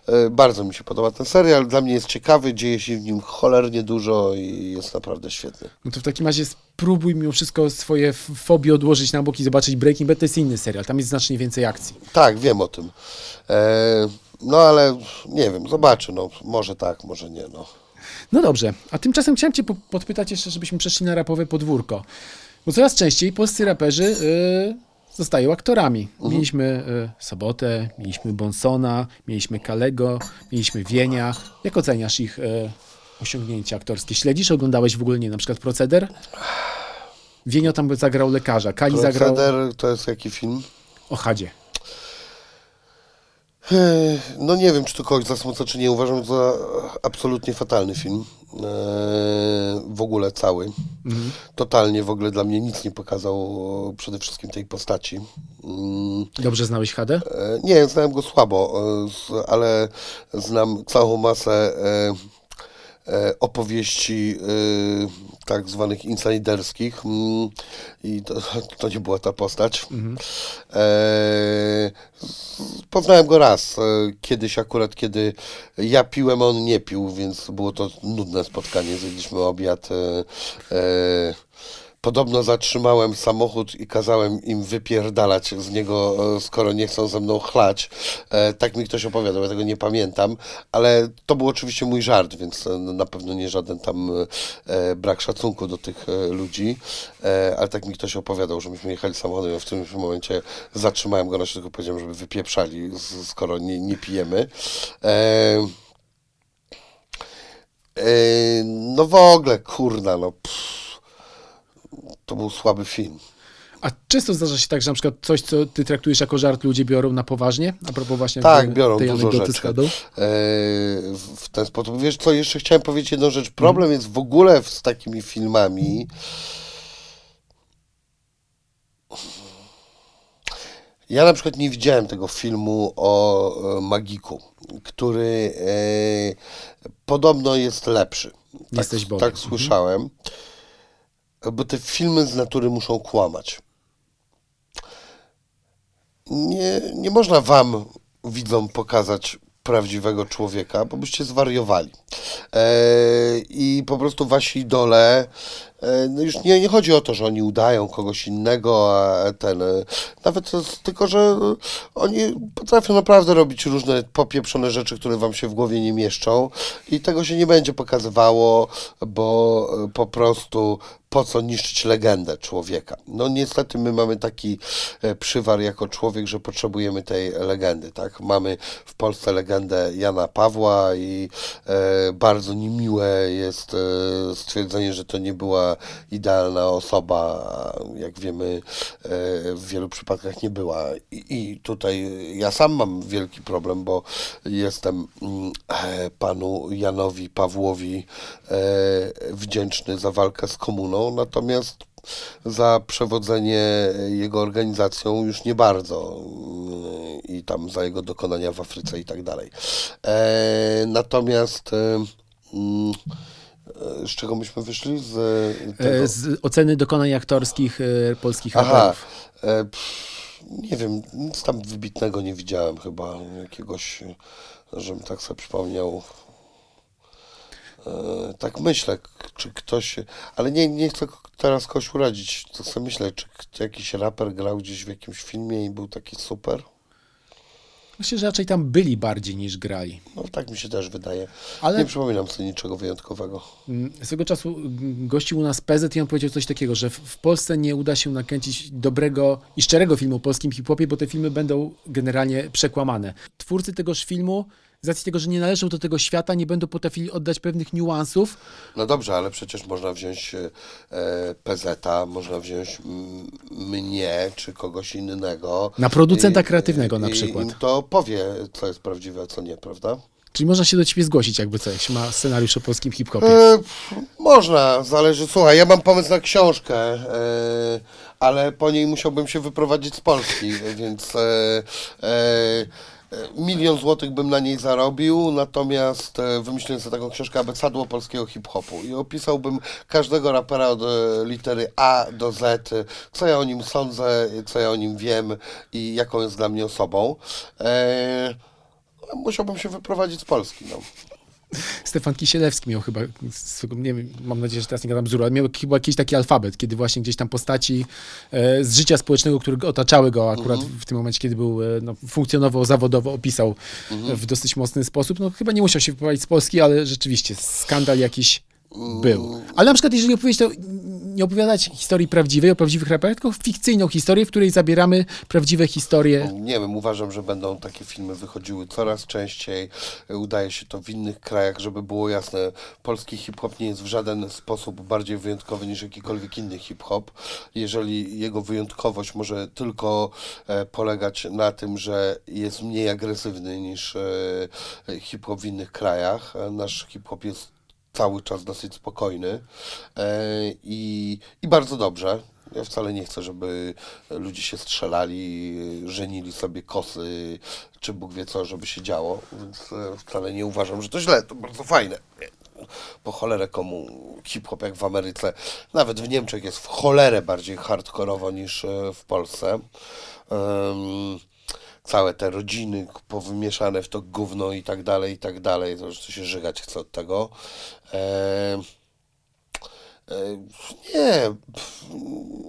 B: e, bardzo mi się podoba ten serial, dla mnie jest ciekawy, dzieje się w nim cholernie dużo i jest naprawdę świetny.
A: No to w takim razie spróbuj mimo wszystko swoje fobie odłożyć na bok i zobaczyć Breaking Bad, to jest inny serial, tam jest znacznie więcej akcji.
B: Tak, wiem o tym. E, no ale nie wiem, zobaczę, no może tak, może nie, no.
A: No dobrze, a tymczasem chciałem cię po- podpytać jeszcze, żebyśmy przeszli na rapowe podwórko. Bo coraz częściej polscy raperzy y, zostają aktorami. Mieliśmy y, Sobotę, mieliśmy Bonsona, mieliśmy Kalego, mieliśmy Wienia. Jak oceniasz ich y, osiągnięcia aktorskie? Śledzisz, oglądałeś w ogóle, nie, na przykład Proceder? Wienio tam zagrał lekarza, Kali zagrał
B: Proceder to jest jaki film?
A: o Hadzie.
B: No nie wiem, czy to kogoś zasmuca, czy nie. Uważam za absolutnie fatalny film. Eee, w ogóle cały. Totalnie w ogóle dla mnie nic nie pokazał przede wszystkim tej postaci. Mm,
A: Dobrze znałeś Hadę?
B: e, Nie, znałem go słabo, e, ale znam całą masę e, e, opowieści e, tak zwanych insiderskich mm, i to, to nie była ta postać. E, poznałem go raz, e, kiedyś akurat, kiedy ja piłem, a on nie pił, więc było to nudne spotkanie, zjedliśmy obiad. Podobno zatrzymałem samochód i kazałem im wypierdalać z niego, e, skoro nie chcą ze mną chlać. E, tak mi ktoś opowiadał, ja tego nie pamiętam, ale to był oczywiście mój żart, więc e, na pewno nie żaden tam brak szacunku do tych ludzi, ale tak mi ktoś opowiadał, że myśmy jechali samochodem, ja w tym momencie zatrzymałem go na środku, powiedziałem, żeby wypieprzali, skoro nie, nie pijemy. No w ogóle, kurna, no pff, to był słaby film.
A: A często zdarza się tak, że na przykład coś, co ty traktujesz jako żart, ludzie biorą na poważnie? A propos właśnie
B: Tak, biorą
A: tej
B: dużo rzeczy e, w ten sposób. Wiesz co, jeszcze chciałem powiedzieć jedną rzecz. Problem jest w ogóle z takimi filmami. Ja na przykład nie widziałem tego filmu o e, Magiku, który e, podobno jest lepszy. Tak,
A: Jesteś bowiem.
B: tak słyszałem. Bo te filmy z natury muszą kłamać. Nie, nie można wam, widzom, pokazać prawdziwego człowieka, bo byście zwariowali. E, I po prostu wasi idole, e, no już nie, nie chodzi o to, że oni udają kogoś innego, a ten, e, nawet tylko, że oni potrafią naprawdę robić różne popieprzone rzeczy, które wam się w głowie nie mieszczą i tego się nie będzie pokazywało, bo po prostu po co niszczyć legendę człowieka. No niestety my mamy taki e, przywar jako człowiek, że potrzebujemy tej legendy, tak? Mamy w Polsce legendę Jana Pawła i e, bardzo niemiłe jest e, stwierdzenie, że to nie była idealna osoba, jak wiemy e, w wielu przypadkach nie była. I, I tutaj ja sam mam wielki problem, bo jestem mm, e, panu Janowi Pawłowi e, wdzięczny za walkę z komuną, natomiast za przewodzenie jego organizacją już nie bardzo mm, i tam za jego dokonania w Afryce i tak dalej. E, natomiast e, mm, e, z czego myśmy wyszli? Z
A: Z oceny dokonań aktorskich polskich
B: Aha, pff, nie wiem, nic tam wybitnego nie widziałem chyba, jakiegoś, żebym tak sobie przypomniał. Tak myślę, czy ktoś, ale nie, nie chcę teraz kogoś uradzić, to sobie myślę, czy k- jakiś raper grał gdzieś w jakimś filmie i był taki super.
A: Myślę, że raczej tam byli bardziej niż grali.
B: No tak mi się też wydaje.
A: Ale-
B: Nie przypominam sobie niczego wyjątkowego.
A: Mm, Swego czasu mm, gościł u nas PZ i on powiedział coś takiego, że w- w Polsce nie uda się nakręcić dobrego i szczerego filmu o polskim hip-hopie, bo te filmy będą generalnie przekłamane. Twórcy tegoż filmu, z racji tego, że nie należą do tego świata, nie będą potrafili oddać pewnych niuansów.
B: No dobrze, ale przecież można wziąć e, PZ-a, można wziąć mm, mnie czy kogoś innego.
A: Na producenta
B: I-
A: kreatywnego na
B: i
A: przykład.
B: Im to powie, co jest prawdziwe, a co nie, prawda?
A: Czyli można się do ciebie zgłosić, jakby coś. Ma scenariusz o polskim hip-hopie.
B: E, można, zależy. Słuchaj, ja mam pomysł na książkę, e, ale po niej musiałbym się wyprowadzić z Polski, więc e, e, e, milion złotych bym na niej zarobił, natomiast e, wymyśliłem sobie taką książkę Abecadło polskiego hip-hopu i opisałbym każdego rapera od e, litery A do Z, co ja o nim sądzę, co ja o nim wiem i jaką jest dla mnie osobą. E, musiałbym się wyprowadzić z Polski, no.
A: Stefan Kisielewski miał chyba, swego- nie wiem, mam nadzieję, że teraz nie gadam bzdur, ale miał chyba jakiś taki alfabet, kiedy właśnie gdzieś tam postaci e, z życia społecznego, które otaczały go akurat w tym momencie, kiedy był, e, no, funkcjonował zawodowo, opisał w dosyć mocny sposób. No chyba nie musiał się wyprowadzić z Polski, ale rzeczywiście skandal jakiś był. Ale na przykład, jeżeli opowiedzieć, to nie opowiadać historii prawdziwej, o prawdziwych raperach, tylko fikcyjną historię, w której zabieramy prawdziwe historie.
B: Nie wiem, uważam, że będą takie filmy wychodziły coraz częściej. Udaje się to w innych krajach, żeby było jasne. Polski hip-hop nie jest w żaden sposób bardziej wyjątkowy niż jakikolwiek inny hip-hop. Jeżeli jego wyjątkowość może tylko e, polegać na tym, że jest mniej agresywny niż e, hip-hop w innych krajach. E, Nasz hip-hop jest cały czas dosyć spokojny e, i, i bardzo dobrze. Ja wcale nie chcę, żeby ludzie się strzelali, żenili sobie kosy, czy Bóg wie co, żeby się działo, więc e, wcale nie uważam, że to źle, to bardzo fajne. po cholerę komu hip-hop jak w Ameryce, nawet w Niemczech jest w cholerę bardziej hardkorowo niż e, w Polsce. Um, całe te rodziny powymieszane w to gówno i tak dalej, i tak dalej, to już się żygać chce od tego. E, e, nie,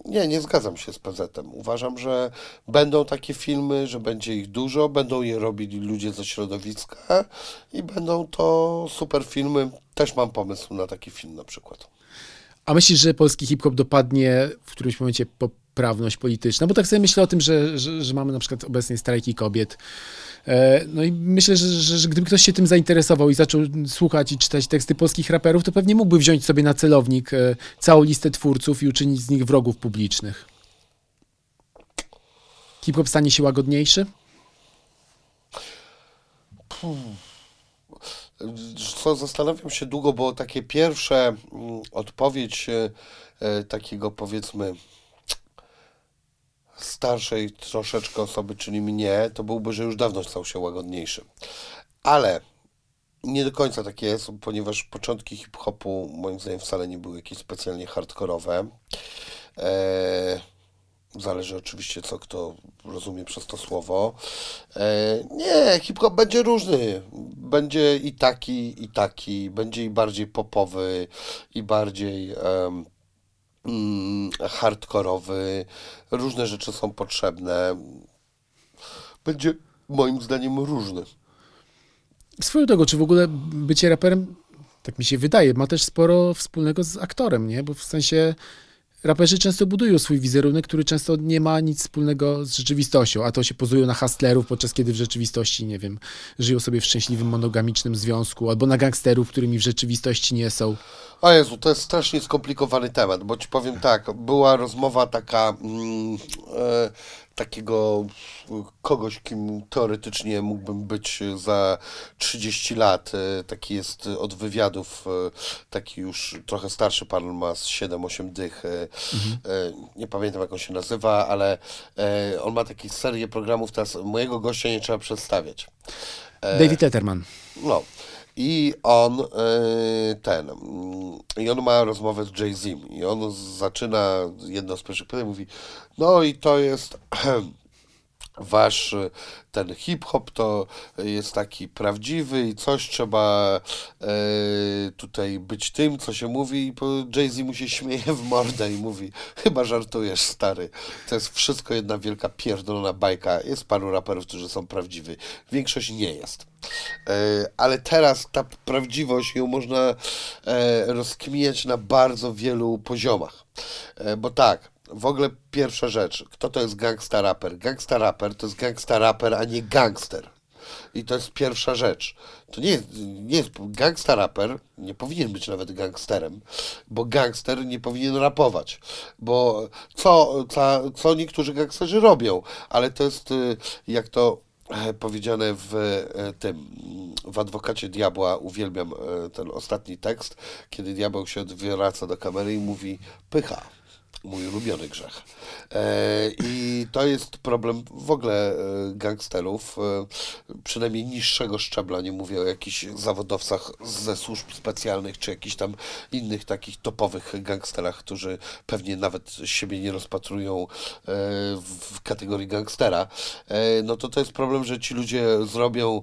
B: nie, nie zgadzam się z PZ-em. Uważam, że będą takie filmy, że będzie ich dużo, będą je robili ludzie ze środowiska i będą to super filmy. Też mam pomysł na taki film na przykład.
A: A myślisz, że polski hip-hop dopadnie w którymś momencie poprawność polityczna? Bo tak sobie myślę o tym, że, że, że mamy na przykład obecnie strajki kobiet. E, no i myślę, że, że, że, gdyby ktoś się tym zainteresował i zaczął słuchać i czytać teksty polskich raperów, to pewnie mógłby wziąć sobie na celownik e, całą listę twórców i uczynić z nich wrogów publicznych. Hip-hop stanie się łagodniejszy?
B: Co zastanawiam się długo, bo takie pierwsze mm, odpowiedź e, takiego powiedzmy starszej troszeczkę osoby, czyli mnie, to byłby, że już dawno stał się łagodniejszy. Ale nie do końca tak jest, ponieważ początki hip-hopu moim zdaniem wcale nie były jakieś specjalnie hardkorowe. Eee, zależy oczywiście, co kto rozumie przez to słowo. Eee, nie, hip-hop będzie różny. Będzie i taki, i taki. Będzie i bardziej popowy, i bardziej... Um, hardkorowy, różne rzeczy są potrzebne. Będzie moim zdaniem różny.
A: Swoją drogą, czy w ogóle bycie raperem, tak mi się wydaje, ma też sporo wspólnego z aktorem, nie? Bo w sensie raperzy często budują swój wizerunek, który często nie ma nic wspólnego z rzeczywistością, a to się pozują na hustlerów, podczas kiedy w rzeczywistości, nie wiem, żyją sobie w szczęśliwym monogamicznym związku, albo na gangsterów, którymi w rzeczywistości nie są.
B: O Jezu, to jest strasznie skomplikowany temat, bo ci powiem tak, była rozmowa taka mm, e, takiego kogoś, kim teoretycznie mógłbym być za 30 lat. E, taki jest od wywiadów, e, taki już trochę starszy pan ma z 7-8 dych. E, mhm. Nie pamiętam jak on się nazywa, ale on ma taką serię programów, teraz mojego gościa nie trzeba przedstawiać.
A: David Letterman.
B: No. I on ten, i on ma rozmowę z Jay-Z i on zaczyna jedno z pierwszych pytań, mówi, no i to jest wasz ten hip-hop to jest taki prawdziwy i coś trzeba e, tutaj być tym, co się mówi i Jay-Z mu się śmieje w mordę i mówi, chyba żartujesz stary, to jest wszystko jedna wielka pierdolona bajka, jest paru raperów, którzy są prawdziwi, większość nie jest. E, ale teraz ta prawdziwość ją można e, rozkminiać na bardzo wielu poziomach, e, bo tak, w ogóle pierwsza rzecz, kto to jest gangsta raper? Gangsta raper to jest gangsta raper, a nie gangster. I to jest pierwsza rzecz. To nie jest, nie jest gangsta raper, nie powinien być nawet gangsterem, bo gangster nie powinien rapować. Bo co, co, co niektórzy gangsterzy robią, ale to jest y, jak to e, powiedziane w e, tym, w Adwokacie Diabła, uwielbiam e, ten ostatni tekst, kiedy diabeł się odwraca do kamery i mówi pycha mój ulubiony grzech. E, I to jest problem w ogóle e, gangsterów, e, przynajmniej niższego szczebla, nie mówię o jakichś zawodowcach ze służb specjalnych, czy jakichś tam innych takich topowych gangsterach, którzy pewnie nawet siebie nie rozpatrują w kategorii gangstera. No to to jest problem, że ci ludzie zrobią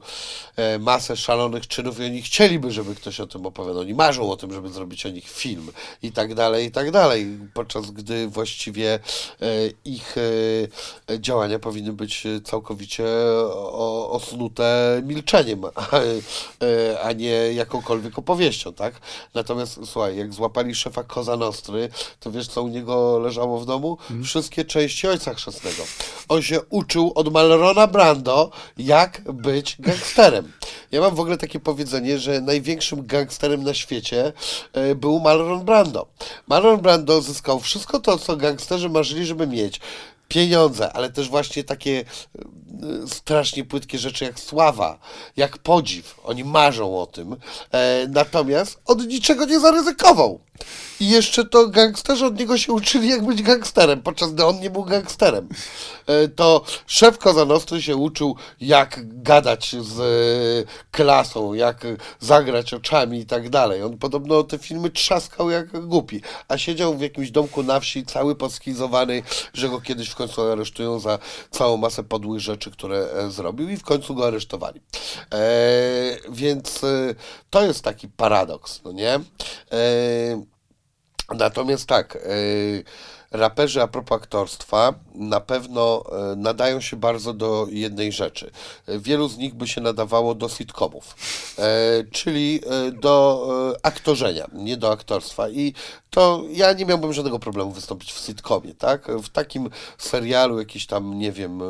B: masę szalonych czynów i oni chcieliby, żeby ktoś o tym opowiadał. Oni marzą o tym, żeby zrobić o nich film i tak dalej, i tak dalej. Podczas gdy właściwie e, ich e, działania powinny być całkowicie osnute milczeniem, e, a nie jakąkolwiek opowieścią, tak? Natomiast słuchaj, jak złapali szefa Koza Nostry, to wiesz, co u niego leżało w domu? Hmm. Wszystkie części Ojca Chrzestnego. On się uczył od Malrona Brando, jak być gangsterem. Ja mam w ogóle takie powiedzenie, że największym gangsterem na świecie był Marlon Brando. Marlon Brando zyskał wszystko to, co gangsterzy marzyli, żeby mieć pieniądze, ale też właśnie takie e, strasznie płytkie rzeczy jak sława, jak podziw. Oni marzą o tym. E, natomiast od niczego nie zaryzykował. I jeszcze to gangsterzy od niego się uczyli, jak być gangsterem, podczas gdy on nie był gangsterem. E, To szef Kozanowski się uczył, jak gadać z e, klasą, jak zagrać oczami i tak dalej. On podobno te filmy trzaskał jak głupi, a siedział w jakimś domku na wsi, cały poskizowany, że go kiedyś w końcu aresztują za całą masę podłych rzeczy, które e, zrobił i w końcu go aresztowali. E, więc to jest taki paradoks, no nie? E, Natomiast tak, yy, raperzy a propos aktorstwa na pewno e, nadają się bardzo do jednej rzeczy. Wielu z nich by się nadawało do sitcomów, e, czyli e, do aktorzenia, nie do aktorstwa. I to ja nie miałbym żadnego problemu wystąpić w sitcomie, tak? W takim serialu jakiś tam, nie wiem,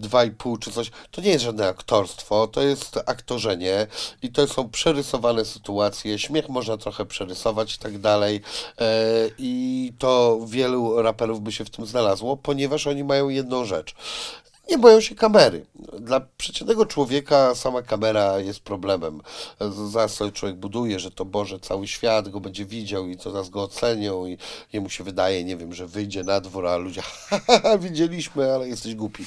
B: dwa i pół czy coś, to nie jest żadne aktorstwo, to jest aktorzenie i to są przerysowane sytuacje, śmiech można trochę przerysować i tak dalej i to wielu raperów by się w tym znalazło, ponieważ oni mają jedną rzecz. Nie boją się kamery. Dla przeciętnego człowieka sama kamera jest problemem. Zaraz sobie człowiek buduje, że to Boże, cały świat go będzie widział i to nas go ocenią i jemu się wydaje, nie wiem, że wyjdzie na dwór, a ludzie, widzieliśmy, ale jesteś głupi.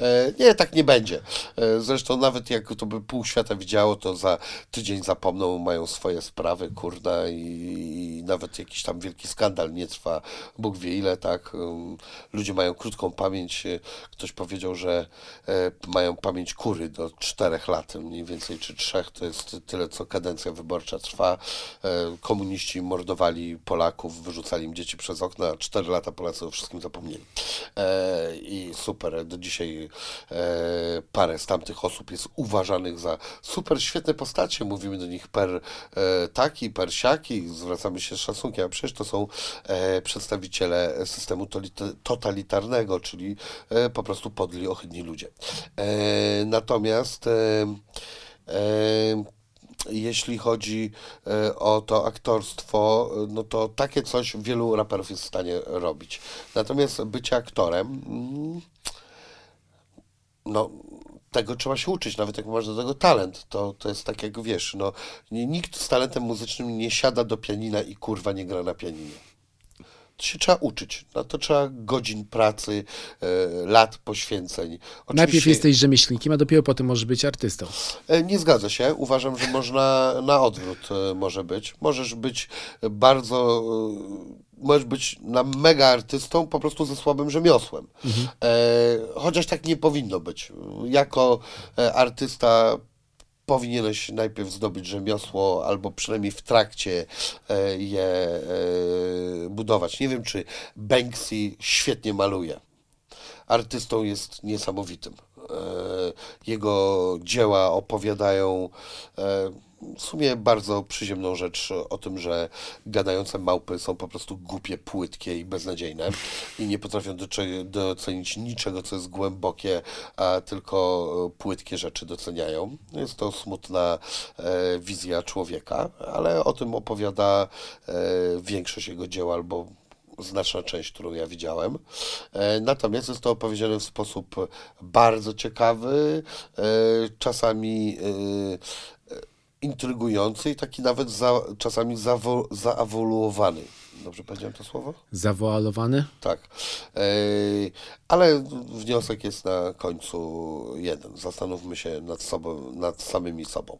B: E, nie, tak nie będzie. E, zresztą nawet jak to by pół świata widziało, to za tydzień zapomną, mają swoje sprawy, kurna i, i nawet jakiś tam wielki skandal nie trwa, Bóg wie ile, tak. Ludzie mają krótką pamięć. E, Ktoś powiedział, że e, mają pamięć kury do czterech lat, mniej więcej, czy trzech, to jest tyle, co kadencja wyborcza trwa. E, komuniści mordowali Polaków, wyrzucali im dzieci przez okna, cztery lata Polacy o wszystkim zapomnieli. E, I super, do dzisiaj parę z tamtych osób jest uważanych za super świetne postacie, mówimy do nich per taki, per siaki, zwracamy się z szacunkiem, a przecież to są przedstawiciele systemu totalitarnego, czyli po prostu podli, ohydni ludzie. E, natomiast e, e, jeśli chodzi e, o to aktorstwo, no to takie coś wielu raperów jest w stanie robić. Natomiast bycie aktorem, mm, no tego trzeba się uczyć, nawet jak masz do tego talent, to, to jest tak jak wiesz, no nikt z talentem muzycznym nie siada do pianina i kurwa nie gra na pianinie. Się trzeba uczyć, na to trzeba godzin pracy, e, lat poświęceń.
A: Najpierw
B: Oczywiście-
A: jesteś rzemieślnikiem, a dopiero potem możesz być artystą.
B: E, Nie zgadza się. Uważam, że można na odwrót e, może być. Możesz być bardzo, możesz być na mega artystą po prostu ze słabym rzemiosłem. E, chociaż tak nie powinno być. Jako artysta powinieneś najpierw zdobyć rzemiosło, albo przynajmniej w trakcie e, je e, budować. Nie wiem, czy Banksy świetnie maluje artystą jest niesamowitym. E, Jego dzieła opowiadają w sumie bardzo przyziemną rzecz o tym, że gadające małpy są po prostu głupie, płytkie i beznadziejne i nie potrafią docenić niczego, co jest głębokie, a tylko e, płytkie rzeczy doceniają. Jest to smutna e, wizja człowieka, ale o tym opowiada e, większość jego dzieł albo znaczna część, którą ja widziałem. E, Natomiast jest to opowiedziane w sposób bardzo ciekawy, e, czasami intrygujący i taki nawet za, czasami zawo, zaawoluowany. Dobrze powiedziałem to słowo?
A: Zawoalowany?
B: Tak. Ale wniosek jest na końcu jeden. Zastanówmy się nad sobą, nad samymi sobą.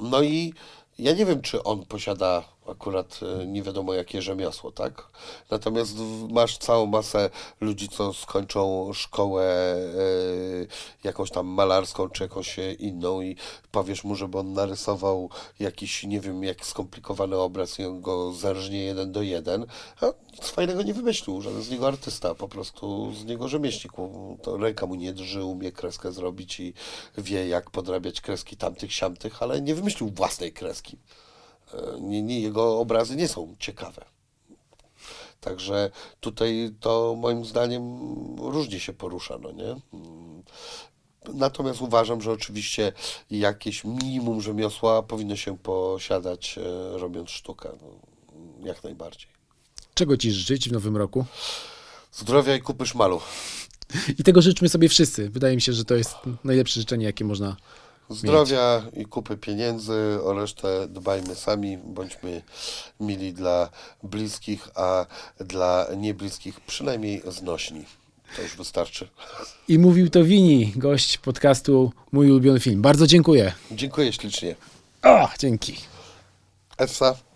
B: No i ja nie wiem, czy on posiada akurat e, nie wiadomo jakie rzemiosło, tak? Natomiast masz całą masę ludzi, co skończą szkołę e, jakąś tam malarską, czy jakąś e, inną i powiesz mu, żeby on narysował jakiś, nie wiem, jak skomplikowany obraz i on go zerżnie jeden do jeden, a nic fajnego nie wymyślił, żaden z niego artysta, po prostu z niego rzemieślnik. To ręka mu nie drży, umie kreskę zrobić i wie, jak podrabiać kreski tamtych, siamtych, ale nie wymyślił własnej kreski. E, Nie, nie, jego obrazy nie są ciekawe. Także tutaj to moim zdaniem różnie się porusza, no nie? Natomiast uważam, że oczywiście jakieś minimum rzemiosła powinno się posiadać, e, robiąc sztukę. No, jak najbardziej.
A: Czego ci życzyć w nowym roku?
B: Zdrowia i kupy szmalu.
A: I tego życzmy sobie wszyscy. Wydaje mi się, że to jest najlepsze życzenie, jakie można
B: Zdrowia i kupy pieniędzy, o resztę dbajmy sami, bądźmy mili dla bliskich, a dla niebliskich przynajmniej znośni. To już wystarczy.
A: I mówił to Wini, gość podcastu Mój ulubiony film. Bardzo dziękuję.
B: Dziękuję ślicznie.
A: O, dzięki.
B: Essa.